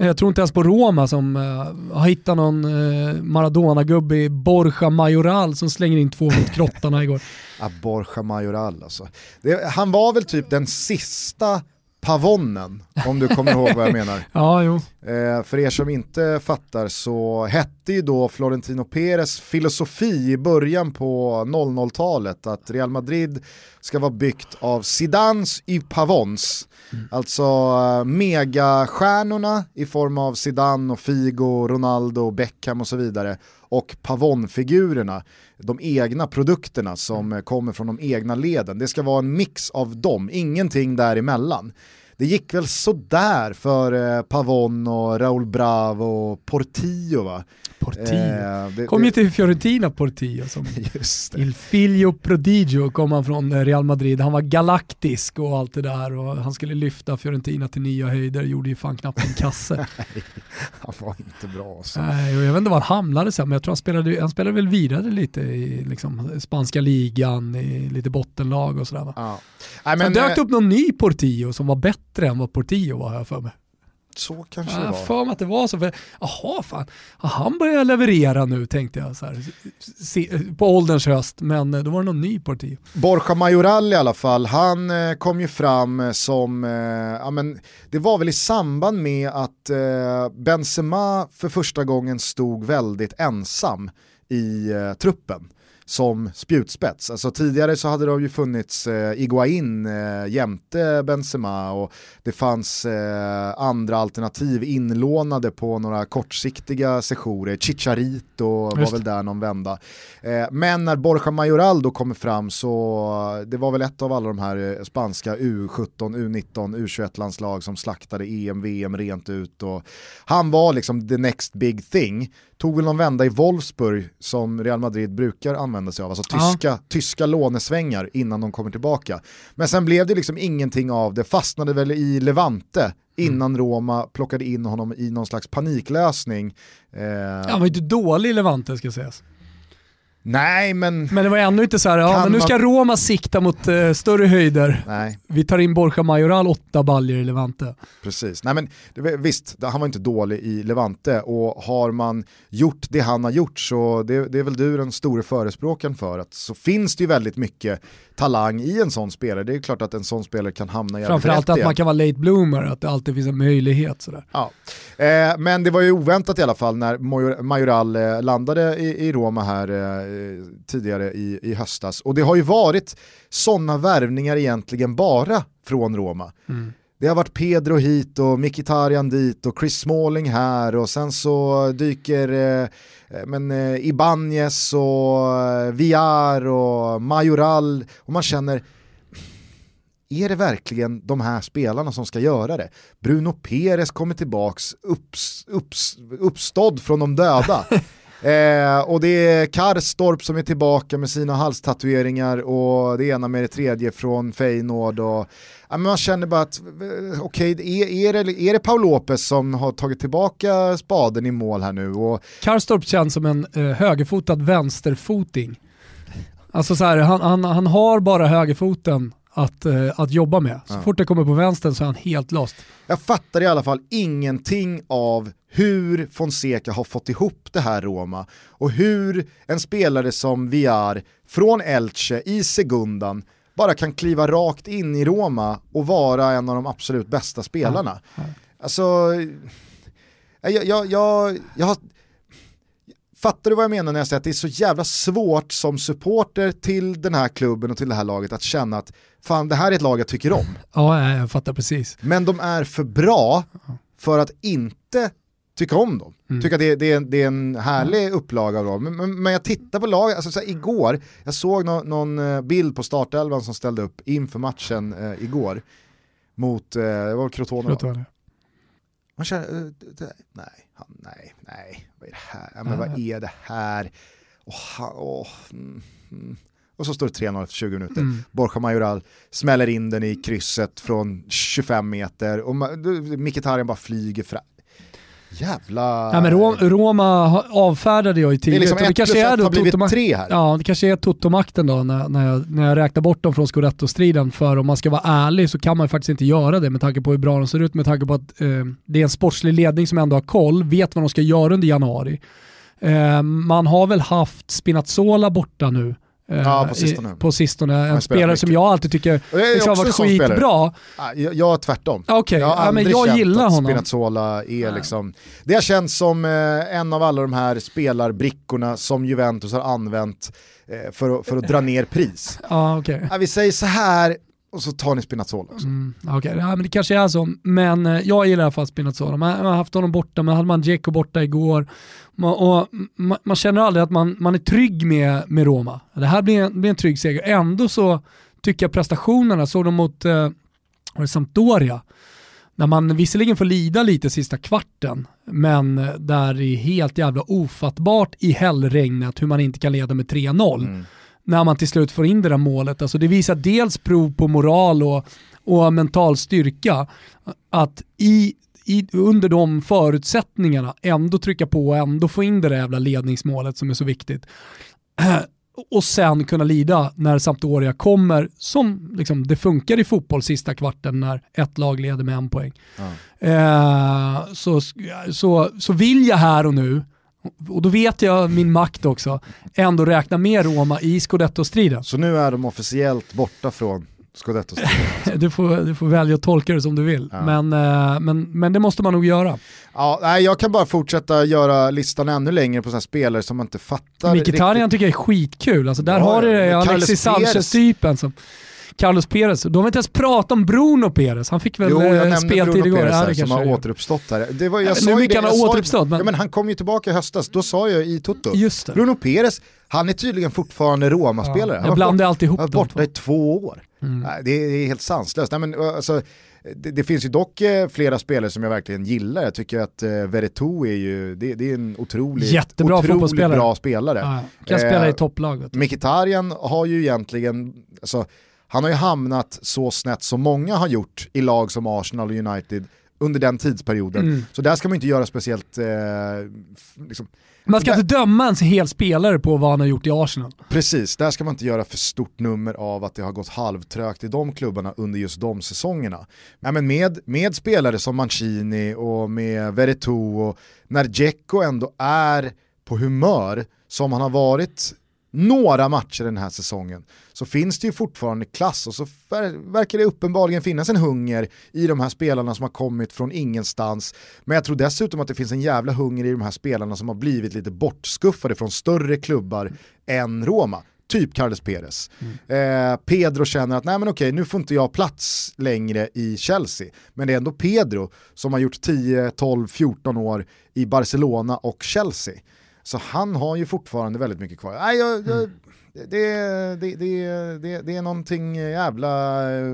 Jag tror inte ens på Roma som uh, har hittat någon uh, Maradona-gubbe i Borja Majoral som slänger in två mot krottarna igår. Ja, Borja Majoral alltså. Det, han var väl typ den sista Pavonnen, om du kommer ihåg vad jag menar. ja, jo. Eh, för er som inte fattar så hette ju då Florentino Perez filosofi i början på 00-talet att Real Madrid ska vara byggt av Zidans y Pavons. Mm. Alltså uh, megastjärnorna i form av Zidane och Figo, Ronaldo, Beckham och så vidare och Pavon-figurerna, de egna produkterna som mm. kommer från de egna leden. Det ska vara en mix av dem, ingenting däremellan. Det gick väl sådär för eh, Pavon och Raúl Bravo och Portillo va? Portillo. Eh, det, kom det... ju till Fiorentina Portillo som Il Figlio Prodigio kom han från Real Madrid. Han var galaktisk och allt det där och han skulle lyfta Fiorentina till nya höjder, gjorde ju fan knappt en kasse. han var inte bra alltså. Nej, jag vet inte var han hamnade sen, men jag tror han spelade, han spelade väl vidare lite i liksom, spanska ligan, i lite bottenlag och sådär va? Ja. Nej, men, sen dök det upp någon ny Portillo som var bättre än vad Portillo var här för mig. Så kanske ja, det var. för mig att det var så. Jaha, fan. han börjar leverera nu tänkte jag så här, på ålderns höst, men eh, då var det någon ny parti. Borja Majoral i alla fall, han eh, kom ju fram eh, som, ja men det var väl i samband med att Benzema för första gången stod väldigt ensam i truppen som spjutspets. Alltså tidigare så hade det ju funnits eh, Iguain eh, jämte Benzema och det fanns eh, andra alternativ inlånade på några kortsiktiga sessioner. Chicharito var väl där någon vända. Eh, men när Borja Majoral då kommer fram så det var väl ett av alla de här eh, spanska U17, U19, U21-landslag som slaktade EM, VM rent ut och han var liksom the next big thing tog väl någon vända i Wolfsburg som Real Madrid brukar använda sig av, alltså Ja. tyska, tyska lånesvängar innan de kommer tillbaka. Men sen blev det liksom ingenting av det, fastnade väl i Levante innan Roma plockade in honom i någon slags paniklösning. Eh, Han var inte dålig i Levante ska sägas. Nej men, Men det var ändå inte så här, ja men nu man- ska Roma sikta mot eh, större höjder. nej. Vi tar in Borja Majoral åtta baljor i Levante. Precis, nej men visst, han var inte dålig i Levante och har man gjort det han har gjort så det, det är väl du den store förespråkaren för att så finns det ju väldigt mycket talang i en sån spelare. Det är klart att en sån spelare kan hamna jävligt Framförallt att man kan vara late bloomer, att det alltid finns en möjlighet. Sådär. Ja. Eh, men det var ju oväntat i alla fall när Major- Majoral eh, landade i, i Roma här eh, tidigare i, i höstas. Och det har ju varit sådana värvningar egentligen bara från Roma. Det har varit Pedro hit och Mkhitaryan dit och Chris Smalling här och sen så dyker eh, men, eh, Ibanez och eh, Villar och Majoral och man känner är det verkligen de här spelarna som ska göra det? Bruno Perez kommer tillbaks upps, upps, uppstådd från de döda. eh, och det är Karstorp som är tillbaka med sina halstatueringar och det ena med det tredje från Feyenoord. Och, ja, men man känner bara att, eh, okej, är, är, det, är det Paul Lopez som har tagit tillbaka spaden i mål här nu? Och, Karstorp känns som en eh, högerfotad vänsterfoting. Alltså så här, han, han, han har bara högerfoten att, eh, att jobba med. Så Ja. fort det kommer på vänstern så är han helt lost. Jag fattar i alla fall ingenting av hur Fonseca har fått ihop det här Roma och hur en spelare som Villar från Elche i segundan bara kan kliva rakt in i Roma och vara en av de absolut bästa spelarna. Alltså, jag, jag, jag, jag har Fattar du vad jag menar när jag säger att det är så jävla svårt som supporter till den här klubben och till det här laget att känna att fan det här är ett lag jag tycker om. Ja, jag fattar precis. Men de är för bra för att inte tycka om dem. Mm. Tycker att det, det, är, det är en härlig upplaga av dem. Men, men, men jag tittar på laget, alltså, så här, igår, jag såg nå- någon eh, bild på startelvan som ställde upp inför matchen eh, igår mot, eh, det var Crotone va? Man känner, eh, nej, han, nej, nej, vad är det här? Ja, men vad är det här? Och, han, åh, mm, mm. och så står det 3-0 efter 20 minuter. Mm. Borja Majoral smäller in den i krysset från 25 meter och Mkhitaryan bara flyger fram. Jävla... Ja, men Rom, Roma avfärdade jag ju det är liksom ett plus ett har blivit tre här. Ja, det kanske är Toto-makten då när, när, jag, när jag räknar bort dem från Scudetto-striden. För om man ska vara ärlig så kan man ju faktiskt inte göra det med tanke på hur bra de ser ut, med tanke på att eh, det är en sportslig ledning som ändå har koll, vet vad de ska göra under januari. Eh, man har väl haft Spinazzola borta nu. Eh, Ja, på sistone. På sistone. En spelare som jag alltid tycker jag liksom har varit skitbra. Jag, jag tvärtom. Okej, Jag har ja, men jag gillar att honom. Spinazzola är liksom, det har känts som eh, en av alla de här spelarbrickorna som Juventus har använt eh, för, att, för att dra ner pris. Ah, vi säger så här och så tar ni Spinazzola också. Mm, Okej, ja, men det kanske är så. Men eh, jag gillar i alla fall Spinazzola. Man man har haft honom borta, man hade man Dzeko borta igår. Man, och, man, man känner aldrig att man, man är trygg med, med Roma. Det här blir en, blir en trygg seger. Ändå så tycker jag prestationerna, såg de mot eh, Sampdoria, när man visserligen får lida lite sista kvarten, men eh, där det är helt jävla ofattbart i hällregnet hur man inte kan leda med 3-0 Mm. När man till slut får in det där målet. Alltså det visar dels prov på moral och, och mental styrka. Att i, i, under de förutsättningarna ändå trycka på och ändå få in det där jävla ledningsmålet som är så viktigt. Och sen kunna lida när Sampdoria kommer, som liksom det funkar i fotboll sista kvarten när ett lag leder med en poäng. Ja. Eh, så, så, så vill jag här och nu, och då vet jag min makt också, ändå räkna med Roma i scudetto-striden. Så nu är de officiellt borta från scudetto Du får, du får välja att tolka det som du vill, Ja. men, eh, men, men det måste man nog göra. Ja, nej, jag kan bara fortsätta göra listan ännu längre på sådana spelare som man inte fattar Mkhitaryan tycker jag är skitkul, alltså där Ja, har du Alexis. Sanchez-typen som Carlos Perez, de har inte ens pratat om Bruno Perez, han fick väl Jo, jag eh, speltid igår. Perez här, som har återuppstått här. Det var, jag Ja, sa nu ju det, han har återuppstått, men- Ja, men han kom ju tillbaka i höstas, då sa jag i Toto. Just det. Bruno Perez, han är tydligen fortfarande Roma-spelare. Ja, jag blandar alltid ihop han var borta i två år. Mm. Det, är helt sanslöst. Nej, men, alltså, det, det, finns ju dock eh, flera spelare som jag verkligen gillar. Jag tycker att eh, Veretout är ju, det, det är en otroligt, Jättebra otroligt bra spelare. Ja, kan spela i eh, topplag. Mkhitaryan har ju egentligen, alltså, han har ju hamnat så snett som många har gjort i lag som Arsenal och United under den tidsperioden. Mm. Så där ska man inte göra speciellt... Eh, liksom, man ska där, inte döma en hel spelare på vad han har gjort i Arsenal. Precis, där ska man inte göra för stort nummer av att det har gått halvtrögt i de klubbarna under just de säsongerna. Ja, men med, med spelare som Mancini och med Veretout och när Dzeko ändå är på humör som han har varit några matcher den här säsongen så finns det ju fortfarande klass och så verkar det uppenbarligen finnas en hunger i de här spelarna som har kommit från ingenstans. Men jag tror dessutom att det finns en jävla hunger i de här spelarna som har blivit lite bortskuffade från större klubbar än Roma. Typ Carles Perez. Mm. Eh, Pedro känner att nej men okej, nu får inte jag plats längre i Chelsea. Men det är ändå Pedro som har gjort 10, 12, 14 år i Barcelona och Chelsea. Så han har ju fortfarande väldigt mycket kvar. Nej, jag, jag, mm. det, det, det, det, är någonting jävla eh,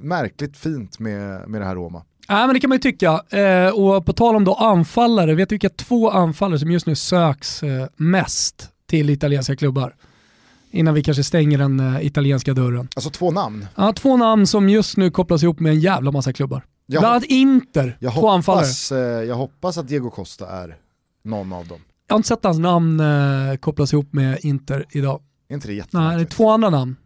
märkligt fint med, med det här Roma. Ja, men det kan man ju tycka. Eh, och på tal om då anfallare, vet du vilka två anfallare som just nu söks eh, mest till italienska klubbar? Innan vi kanske stänger den eh, italienska dörren. Alltså två namn? Ja, två namn som just nu kopplas ihop med en jävla massa klubbar. Jag Bland annat Inter, jag två hoppas, anfallare. Eh, jag hoppas att Diego Costa är någon av dem. Jag har inte sett hans namn eh, kopplas ihop med Inter idag. Inte det Nej, det är två andra namn.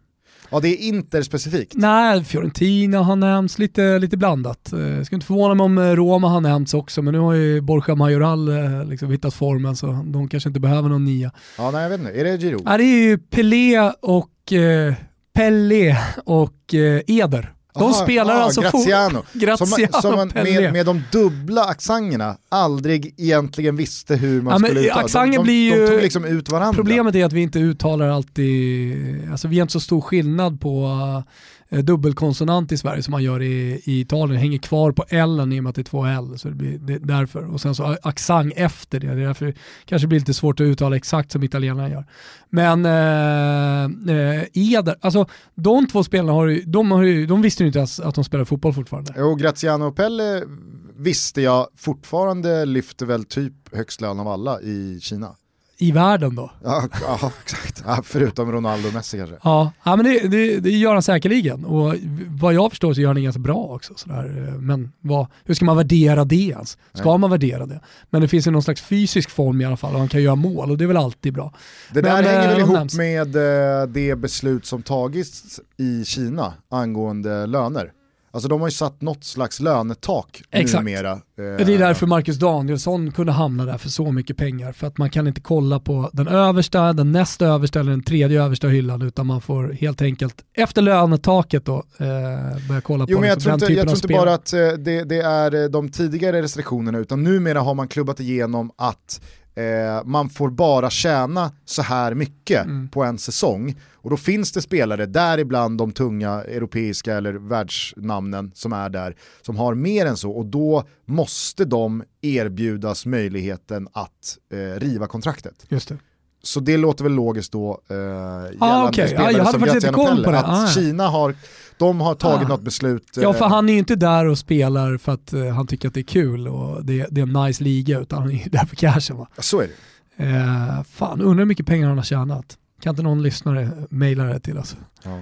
Ja, det är Inter specifikt? Nej, Fiorentina har nämnts, lite, lite blandat. Jag eh, ska inte förvåna mig om eh, Roma har nämnts också, men nu har ju Borja Majoral eh, liksom hittat formen så de kanske inte behöver någon nia. Ja, nej jag vet inte. Är det Giroud? Ja, det är ju Pelé och eh, Pelle och eh, Eder. De Aha, spelar ah, alltså Graziano. Graziano som, som man med, med de dubbla accengerna aldrig egentligen visste hur man ja, skulle uttala. De, de, blir ju, de tog liksom ut varandra. Problemet är att vi inte uttalar alltid, alltså vi har inte så stor skillnad på Eh, Eh, dubbelkonsonant i Sverige som man gör i, i Italien, hänger kvar på L i och med att det är två L. Så det blir det, därför. Och sen så accent efter det, det är därför det kanske blir lite svårt att uttala exakt som italienarna gör. Men eh, eh, Eder, alltså de två spelarna har ju, de, har ju, de visste ju inte ens att de spelar fotboll fortfarande. Jo, Graziano och Pelle visste jag fortfarande lyfter väl typ högst lön av alla i Kina i världen då. Ja, ja exakt. Ja, förutom Ronaldo och Messi kanske. Ja, ja men det, det, det, gör han säkerligen. Och vad jag förstår så gör han det ganska bra också. Sådär. Men vad, hur ska man värdera det ens? Ska Nej. man värdera det? Men det finns ju någon slags fysisk form i alla fall och han kan göra mål och det är väl alltid bra. Det men, där hänger väl äh, ihop nämns. med äh, det beslut som tagits i Kina angående löner. Alltså de har ju satt något slags lönetak Exakt. numera. Eh, det är därför Marcus Danielsson kunde hamna där för så mycket pengar. För att man kan inte kolla på den översta, den näst översta eller den tredje översta hyllan utan man får helt enkelt efter lönetaket då eh, börja kolla jo, på men jag liksom, tror inte, jag tror inte bara att eh, det, det, är eh, de tidigare restriktionerna utan numera har man klubbat igenom att eh, man får bara tjäna så här mycket mm. på en säsong. Och då finns det spelare, däribland de tunga europeiska eller världsnamnen som är där, som har mer än så och då måste de erbjudas möjligheten att eh, riva kontraktet. Just det. Så det låter väl logiskt då eh, ah, okay. spelare ah, jag som Graziano Pelle, att ah. Kina har, de har tagit ah. något beslut. Eh, ja för han är ju inte där och spelar för att eh, han tycker att det är kul och det, det är en nice liga utan han är ju där för cashen va. Så är det. Eh, fan, undrar hur mycket pengar han har tjänat. Kan inte någon lyssnare mejla det till oss? Ja.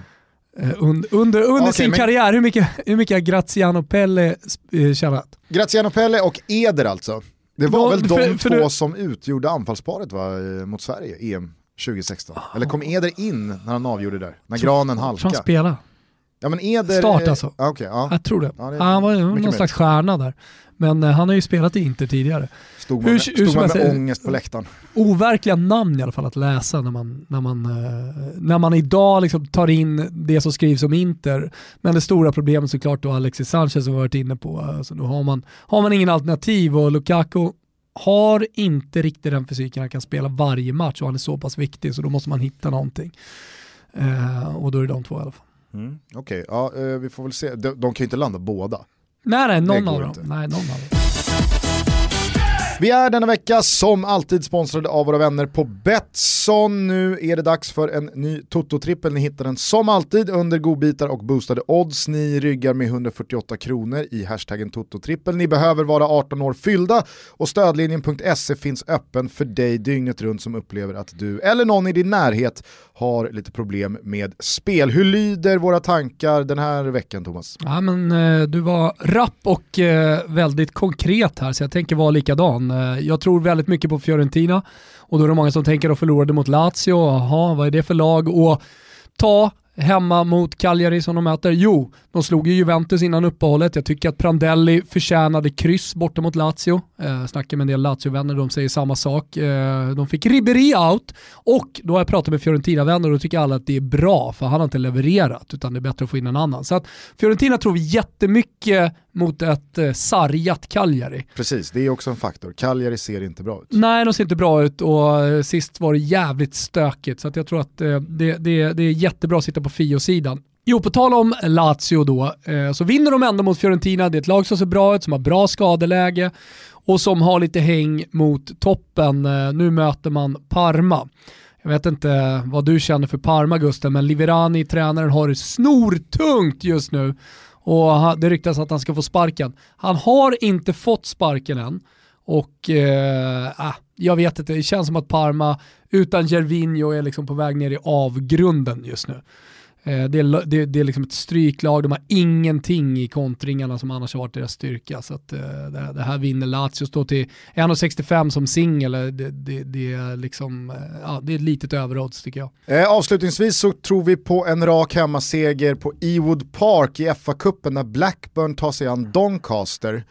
Eh, under, under, under okay, sin men... karriär, hur mycket, hur mycket har Graziano Pelle eh, tjänat? Graziano Pelle och Eder alltså. Det var väl de för, för två du... som utgjorde anfallsparet va, mot Sverige, EM 2016. Oh. Eller kom Eder in när han avgjorde där? När granen halkade? Tror han spelade. Ja, men Eder, Start alltså? Okay, ja. Jag tror det. Ja, det han var någon mer. slags stjärna där. Men uh, han har ju spelat i Inter tidigare. Stod man, hur, stod hur man med säga, ångest på läktaren. Overkliga namn i alla fall att läsa när man, när man, uh, när man idag liksom tar in det som skrivs om Inter. Men det stora problemet såklart då Alexis Sanchez som vi varit inne på. Alltså, då har man, har man ingen alternativ och Lukaku har inte riktigt den fysiken han kan spela varje match och han är så pass viktig så då måste man hitta någonting. Uh, och då är det de två i alla fall. Mm, Okej, okay. ja, uh, vi får väl se. De, de kan ju inte landa båda. Nej, nej, någon av dem. Nej, någon av dem. Vi är denna vecka som alltid sponsrade av våra vänner på Betsson. Nu är det dags för en ny Toto-trippel. Ni hittar den som alltid under godbitar och boostade odds. Ni ryggar med 148 kronor i hashtaggen Toto-trippel. Ni behöver vara 18 år fyllda och stödlinjen.se finns öppen för dig dygnet runt som upplever att du eller någon i din närhet har lite problem med spel. Hur lyder våra tankar den här veckan Thomas? Ja, men, eh, du var rapp och eh, väldigt konkret här så jag tänker vara likadan. Eh, jag tror väldigt mycket på Fiorentina och då är det många som tänker att de förlorade mot Lazio. Jaha, vad är det för lag? Och ta hemma mot Cagliari som de möter? Jo, de slog ju Juventus innan uppehållet. Jag tycker att Prandelli förtjänade kryss borta mot Lazio. Eh, snackar med en del Lazio-vänner, de säger samma sak. Eh, de fick Ribéry out och då har jag pratat med Fiorentina-vänner och då tycker alla att det är bra för han har inte levererat utan det är bättre att få in en annan. Så att Fiorentina tror vi jättemycket mot ett eh, sargat Cagliari. Precis, det är också en faktor. Cagliari ser inte bra ut. Nej, de ser inte bra ut och eh, sist var det jävligt stökigt så jag tror att eh, det, det, det är jättebra att sitta på Fio-sidan. Jo, på tal om Lazio då, eh, så vinner de ändå mot Fiorentina. Det är ett lag som ser bra ut, som har bra skadeläge och som har lite häng mot toppen. Eh, nu möter man Parma. Jag vet inte vad du känner för Parma Gusten, men Liverani, tränaren, har det snortungt just nu. Och det ryktas att han ska få sparken. Han har inte fått sparken än. Och eh, ah, jag vet inte, det känns som att Parma utan Gervinho är liksom på väg ner i avgrunden just nu. Eh, det, är, det, det är liksom ett stryklag, de har ingenting i kontringarna som annars har varit deras styrka. Så att, eh, det, det, här vinner Lazio, står till 1,65 som singel. Eh, det, det, det, är liksom, ja, det är ett litet överodds tycker jag. Eh, avslutningsvis så tror vi på en rak hemmaseger på Ewood Park i FA-cupen när Blackburn tar sig an Doncaster.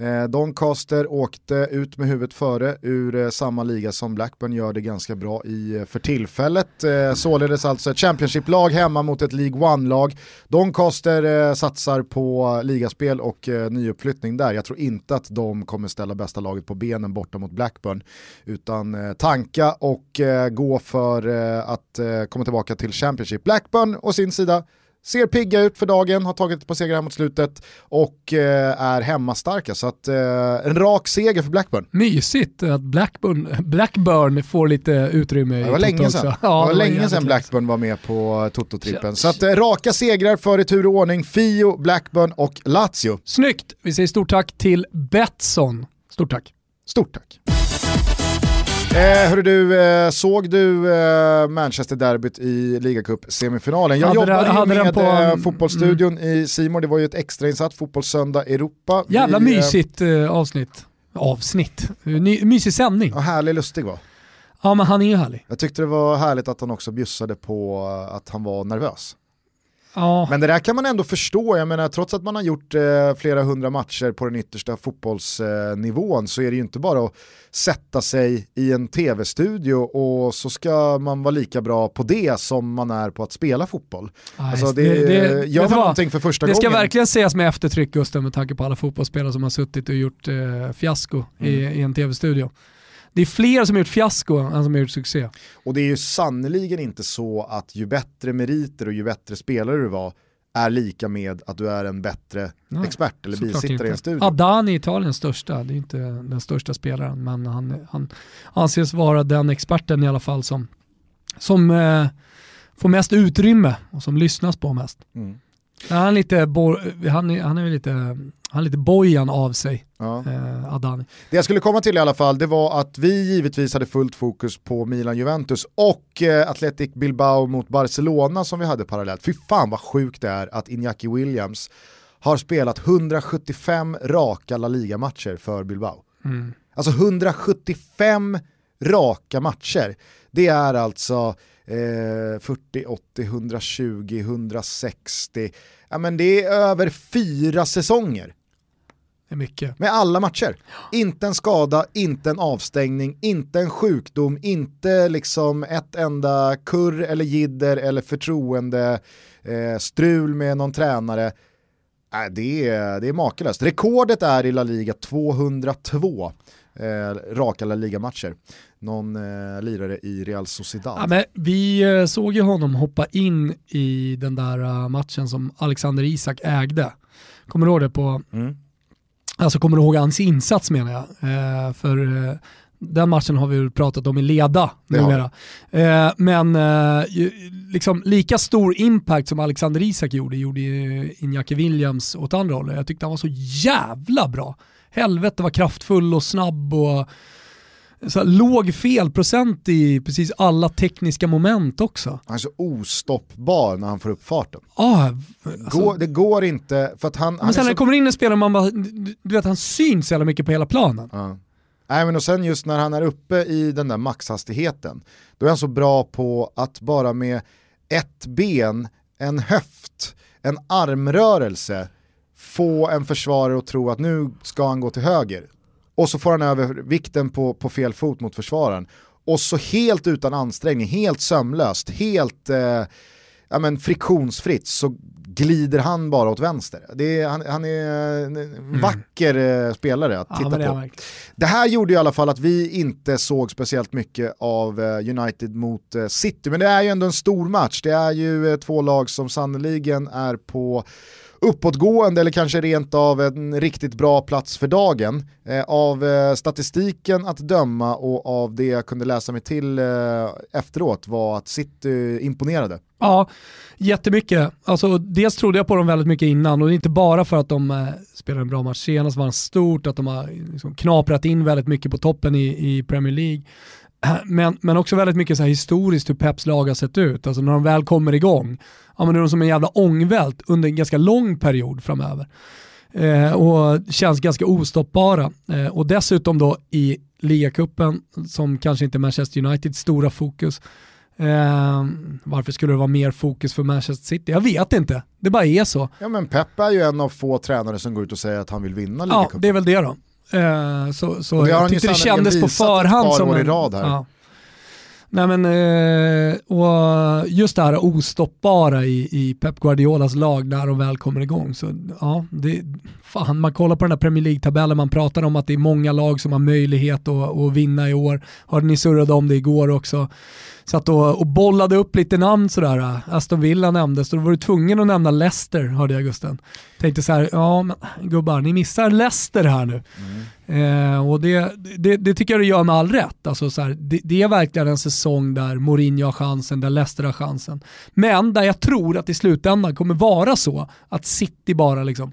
Eh, Doncaster åkte ut med huvudet före ur eh, samma liga som Blackburn gör det ganska bra i eh, för tillfället. Eh, således alltså ett Championship-lag hemma mot ett League One-lag. Doncaster eh, satsar på ligaspel och eh, nyuppflyttning där. Jag tror inte att de kommer ställa bästa laget på benen borta mot Blackburn. Utan eh, tanka och eh, gå för eh, att eh, komma tillbaka till Championship. Blackburn å sin sida ser pigga ut för dagen, har tagit ett par segrar här mot slutet och eh, är hemmastarka. Så att, eh, en rak seger för Blackburn. Mysigt att Blackburn, Blackburn får lite utrymme i Det var länge sedan, ja, det var länge sedan Blackburn var med på Toto-trippen. Så att, eh, raka segrar för i tur och ordning, Fio, Blackburn och Lazio. Snyggt! Vi säger stort tack till Betsson. Stort tack. Stort tack. Eh, hörru du, eh, såg du eh, Manchester-derbyt i ligacup-semifinalen? Jag hade jobbade det, hade med på, eh, Fotbollsstudion mm. i Simor. det var ju ett extrainsatt Fotbollssöndag Europa. Jävla Vi, eh, mysigt eh, avsnitt. Avsnitt? Ny, mysig sändning. Ja, härlig lustig va? Ja men han är ju härlig. Jag tyckte det var härligt att han också bjussade på att han var nervös. Ja. Men det där kan man ändå förstå, jag menar trots att man har gjort eh, flera hundra matcher på den yttersta fotbollsnivån eh, så är det ju inte bara att sätta sig i en tv-studio och så ska man vara lika bra på det som man är på att spela fotboll. Aj, alltså det, det, det gör man någonting för första det gången. Det ska verkligen sägas med eftertryck Gustav med tanke på alla fotbollsspelare som har suttit och gjort eh, fiasko mm. i, i en tv-studio det är fler som har gjort fiasko än som har gjort succé. Och det är ju sannoliken inte så att ju bättre meriter och ju bättre spelare du var är lika med att du är en bättre Nej, expert eller bisittare i en studio. Adani är Italiens största, det är inte den största spelaren, men han, han anses vara den experten i alla fall som, som eh, får mest utrymme och som lyssnas på mest. Mm. Han är lite, han är, han är lite, han är lite bojan av sig, ja. eh, Adani. Det jag skulle komma till i alla fall, det var att vi givetvis hade fullt fokus på Milan-Juventus och eh, Athletic Bilbao mot Barcelona som vi hade parallellt. Fy fan vad sjukt det är att Iñaki Williams har spelat 175 raka La Liga-matcher för Bilbao. Mm. Alltså 175 raka matcher. Det är alltså eh, 40, 80, 120, 160. Ja, men det är över fyra säsonger. Det är mycket. Med alla matcher. Inte en skada, inte en avstängning, inte en sjukdom, inte liksom ett enda kurr eller jidder eller förtroende eh, strul med någon tränare. Äh, det, är, det är makalöst. Rekordet är i La Liga 202 eh, raka La Liga-matcher. Någon eh, lirare i Real Sociedad. Ja, men vi eh, såg ju honom hoppa in i den där uh, matchen som Alexander Isak ägde. Kommer du ihåg det på mm. Alltså kommer du ihåg hans insats menar jag. Eh, för eh, den matchen har vi pratat om i leda numera. Eh, men eh, liksom, lika stor impact som Alexander Isak gjorde, gjorde Iñaki Williams åt andra hållet. Jag tyckte han var så jävla bra. Helvete var kraftfull och snabb och så låg felprocent i precis alla tekniska moment också. Han är så ostoppbar när han får upp farten. Ah, alltså, Går, det går inte, för att han... han men är sen när så- det kommer in en spelare man bara, du du vet han syns så jävla mycket på hela planen. Ja. Nej men och sen just när han är uppe i den där maxhastigheten, då är han så bra på att bara med ett ben, en höft, en armrörelse få en försvarare att tro att nu ska han gå till höger. Och så får han över vikten på, på fel fot mot försvararen. Och så helt utan ansträngning, helt sömlöst, helt eh, ja, men friktionsfritt så glider han bara åt vänster. Är, han, han är en vacker eh, spelare att Ja, titta det på. Det här gjorde i alla fall att vi inte såg speciellt mycket av eh, United mot eh, City, men det är ju ändå en stor match. Det är ju två lag som sannoliken är på uppåtgående eller kanske rent av en riktigt bra plats för dagen. Eh, av eh, statistiken att döma och av det jag kunde läsa mig till eh, efteråt var att City imponerade. Ja, jättemycket. Alltså, dels trodde jag på dem väldigt mycket innan och det är inte bara för att de eh, spelade en bra match senast, var stort, att de har liksom, knaprat in väldigt mycket på toppen i, i Premier League. Men, men också väldigt mycket så historiskt hur Peps lag har sett ut. Alltså när de väl kommer igång, ja, men är de som en jävla ångvält under en ganska lång period framöver. Eh, och känns ganska ostoppbara. Eh, och dessutom då i ligacupen, som kanske inte är Manchester Uniteds stora fokus, Eh, varför skulle det vara mer fokus för Manchester City? Jag vet inte. Det bara är så. Ja men Pep är ju en av få tränare som går ut och säger att han vill vinna Ja, ligacupen. det är väl det då. Eh, så så jag tyckte det kändes på förhand som en... rad här. Ja. Nej men, eh, och just det här ostoppbara i, i Pep Guardiolas lag när de väl kommer igång. Så ja, det, fan, man kollar på den här Premier League-tabellen, man pratar om att det är många lag som har möjlighet att, att vinna i år. Hörde ni surrade om det igår också. Satt och, och bollade upp lite namn sådär. Eh, Aston Villa nämndes, så då var du tvungen att nämna Leicester, hörde jag Gusten. Tänkte så här, ja men gubbar, ni missar Leicester här nu. Mm. Eh, och det, det, det tycker jag du gör med all rätt. Alltså så här, det, det är verkligen en säsong där Mourinho har chansen, där Leicester har chansen. Men där jag tror att i slutändan kommer vara så att City bara liksom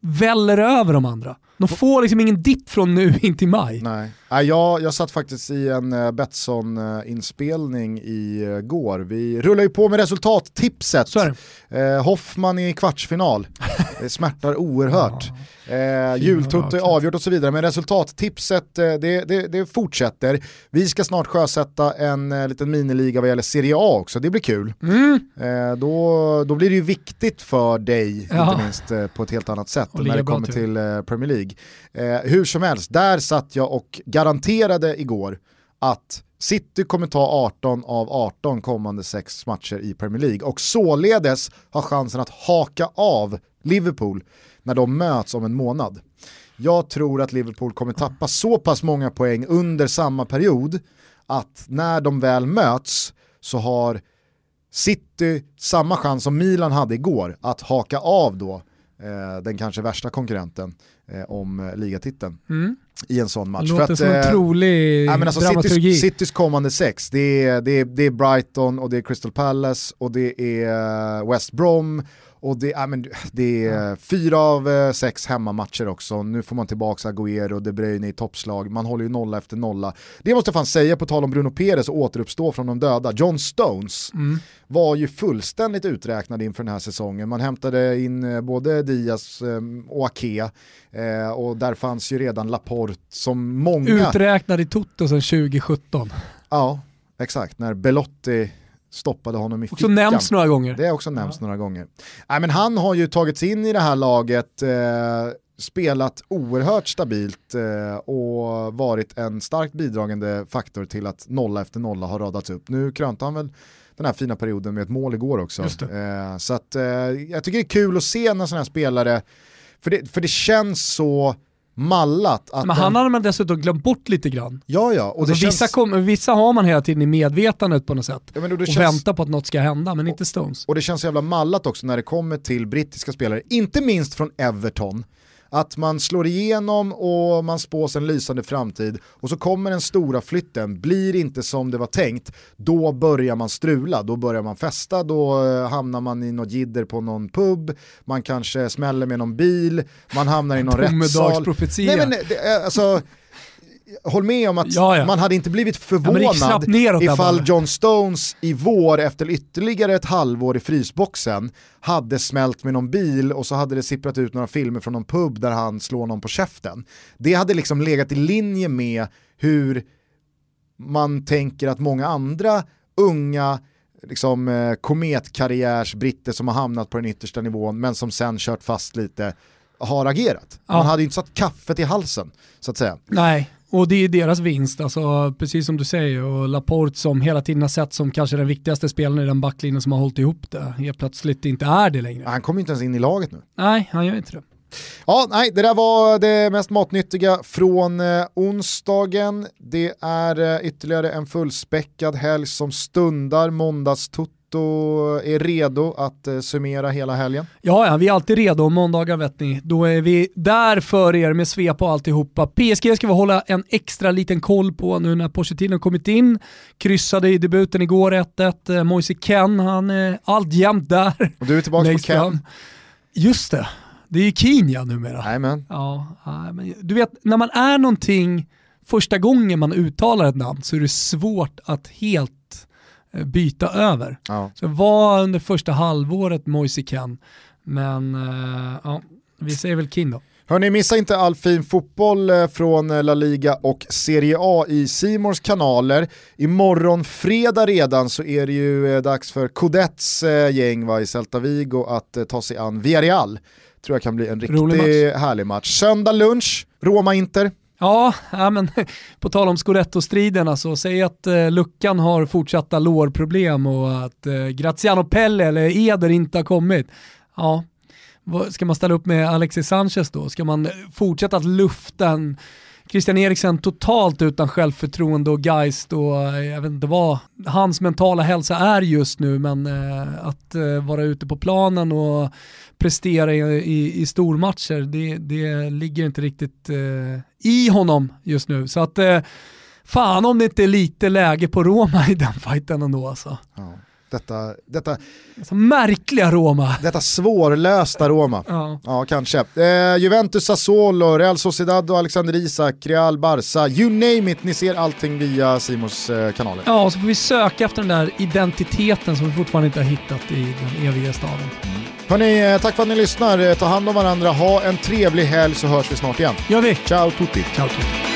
väller över de andra. De får liksom ingen dipp från nu in till maj. Nej, Jag, jag satt faktiskt i en uh, Betsson-inspelning i uh, går. Vi rullar ju på med resultattipset. Så. Eh, Hoffman i kvartsfinal. Det smärtar oerhört. Eh, Jultutto är avgjort och så vidare, men resultattipset eh, det, det, det fortsätter. Vi ska snart sjösätta en eh, liten miniliga vad gäller Serie A också, det blir kul. Mm. Eh, då, då blir det ju viktigt för dig, Ja. inte minst eh, på ett helt annat sätt när det kommer till. eh, Premier League. Eh, hur som helst, där satt jag och garanterade igår att City kommer ta 18 av 18 kommande sex matcher i Premier League och således har chansen att haka av Liverpool när de möts om en månad. Jag tror att Liverpool kommer tappa så pass många poäng under samma period att när de väl möts så har City samma chans som Milan hade igår att haka av då eh, den kanske värsta konkurrenten eh, om eh, ligatiteln Mm i en sån match. låter som en eh, trolig Ja, men alltså dramaturgi. Citys, Citys kommande sex, det är, det, är, det är Brighton och det är Crystal Palace och det är eh, West Brom och det, ja, men det är fyra av eh, sex hemmamatcher också. Nu får man tillbaka Agüero och De Bruyne i toppslag. Man håller ju nolla efter nolla. Det måste jag fan säga på tal om Bruno Perez och återuppstå från de döda. John Stones Mm. var ju fullständigt uträknad inför den här säsongen. Man hämtade in eh, både Diaz och Ake och där fanns ju redan Laporte som många... Uträknad i Toto sedan 2017. Ja, exakt. När Belotti stoppade honom i Också fickan. nämnts några gånger. Det har också nämnts några gånger. Nej, men han har ju tagits in i det här laget, eh, spelat oerhört stabilt eh, och varit en starkt bidragande faktor till att nolla efter nolla har radats upp. Nu krönte han väl den här fina perioden med ett mål igår också. Just Eh, så att, eh, jag tycker det är kul att se när sådana här spelare, för det, för det känns så mallat att... Men en- han hade man dessutom glömt bort lite grann. Ja, ja. Och Alltså känns, vissa, kom, vissa har man hela tiden i medvetandet på något sätt. ja, men och Och känns, väntar på att något ska hända, men inte Stones. Och det känns jävla mallat också när det kommer till brittiska spelare, inte minst från Everton, att man slår igenom och man spås en lysande framtid och så kommer den stora flytten, blir inte som det var tänkt, då börjar man strula, då börjar man festa, då eh, hamnar man i något jidder på någon pub, man kanske smäller med någon bil, man hamnar i någon rättssal. Nej, men, det, alltså, håll med om att ja, ja. man hade inte blivit förvånad ja, ifall John Stones i vår efter ytterligare ett halvår i frysboxen hade smält med någon bil och så hade det sipprat ut några filmer från någon pub där han slår någon på käften. Det hade liksom legat i linje med hur man tänker att många andra unga liksom, eh, kometkarriärsbritter som har hamnat på den yttersta nivån men som sen kört fast lite har agerat. Man hade inte satt kaffet i halsen så att säga. Nej, och det är deras vinst, alltså, precis som du säger. Och Laporte som hela tiden har sett som kanske den viktigaste spelaren i den backlinjen som har hållit ihop det, helt plötsligt inte är det längre. Han kommer inte ens in i laget nu. Nej, han gör inte det. Ja, nej, det där var det mest matnyttiga från eh, onsdagen. Det är eh, ytterligare en fullspäckad helg som stundar. Måndagstutt Toto är redo att eh, summera hela helgen? Ja, ja, vi är alltid redo. Måndagar vet ni. Då är vi där för er med svep och alltihopa. PSG ska vi hålla en extra liten koll på nu när Pochettino kommit in. Kryssade i debuten igår 1-1. Eh, Moise Ken, han är alltjämt där. Och du är tillbaka på Ken. Just det, det är ju Kinja numera. Amen. Ja, men du vet, när man är någonting första gången man uttalar ett namn så är det svårt att helt byta över. Ja. Så var under första halvåret Moise Ken, men uh, ja, vi säger väl Kin då. Hörni, missa inte all fin fotboll eh, från La Liga och Serie A i Simors kanaler. Imorgon fredag redan så är det ju dags för Codets gäng va, i Celta Vigo att ta sig an Villarreal. Tror jag kan bli en riktigt härlig match. Söndag lunch, Roma-Inter. Ja, ja men på tal om Scudetto-striderna så säg att eh, Luckan har fortsatta lårproblem och att eh, Graziano Pelle eller Eder inte har kommit. Ja, ska man ställa upp med Alexis Sanchez då? Ska man fortsätta att lufta en Christian Eriksen totalt utan självförtroende och geist och jag vet inte vad hans mentala hälsa är just nu men eh, att eh, vara ute på planen och prestera i, i, i stormatcher det, det ligger inte riktigt eh, i honom just nu. Så att eh, fan om det inte är lite läge på Roma i den fighten ändå alltså. Ja. Detta, detta, alltså, märkliga Roma. Detta svårlösta Roma. ja. ja, kanske. Eh, Juventus, Sassuolo, Real Sociedad och Alexander Isak, Real Barca, you name it. Ni ser allting via Simons eh, kanaler. Ja, och så får vi söka efter den där identiteten som vi fortfarande inte har hittat i den eviga staden. Mm. Hörni, eh, tack för att ni lyssnar. Eh, ta hand om varandra, ha en trevlig helg så hörs vi snart igen. Gör vi. Ciao tutti. Ciao tutti.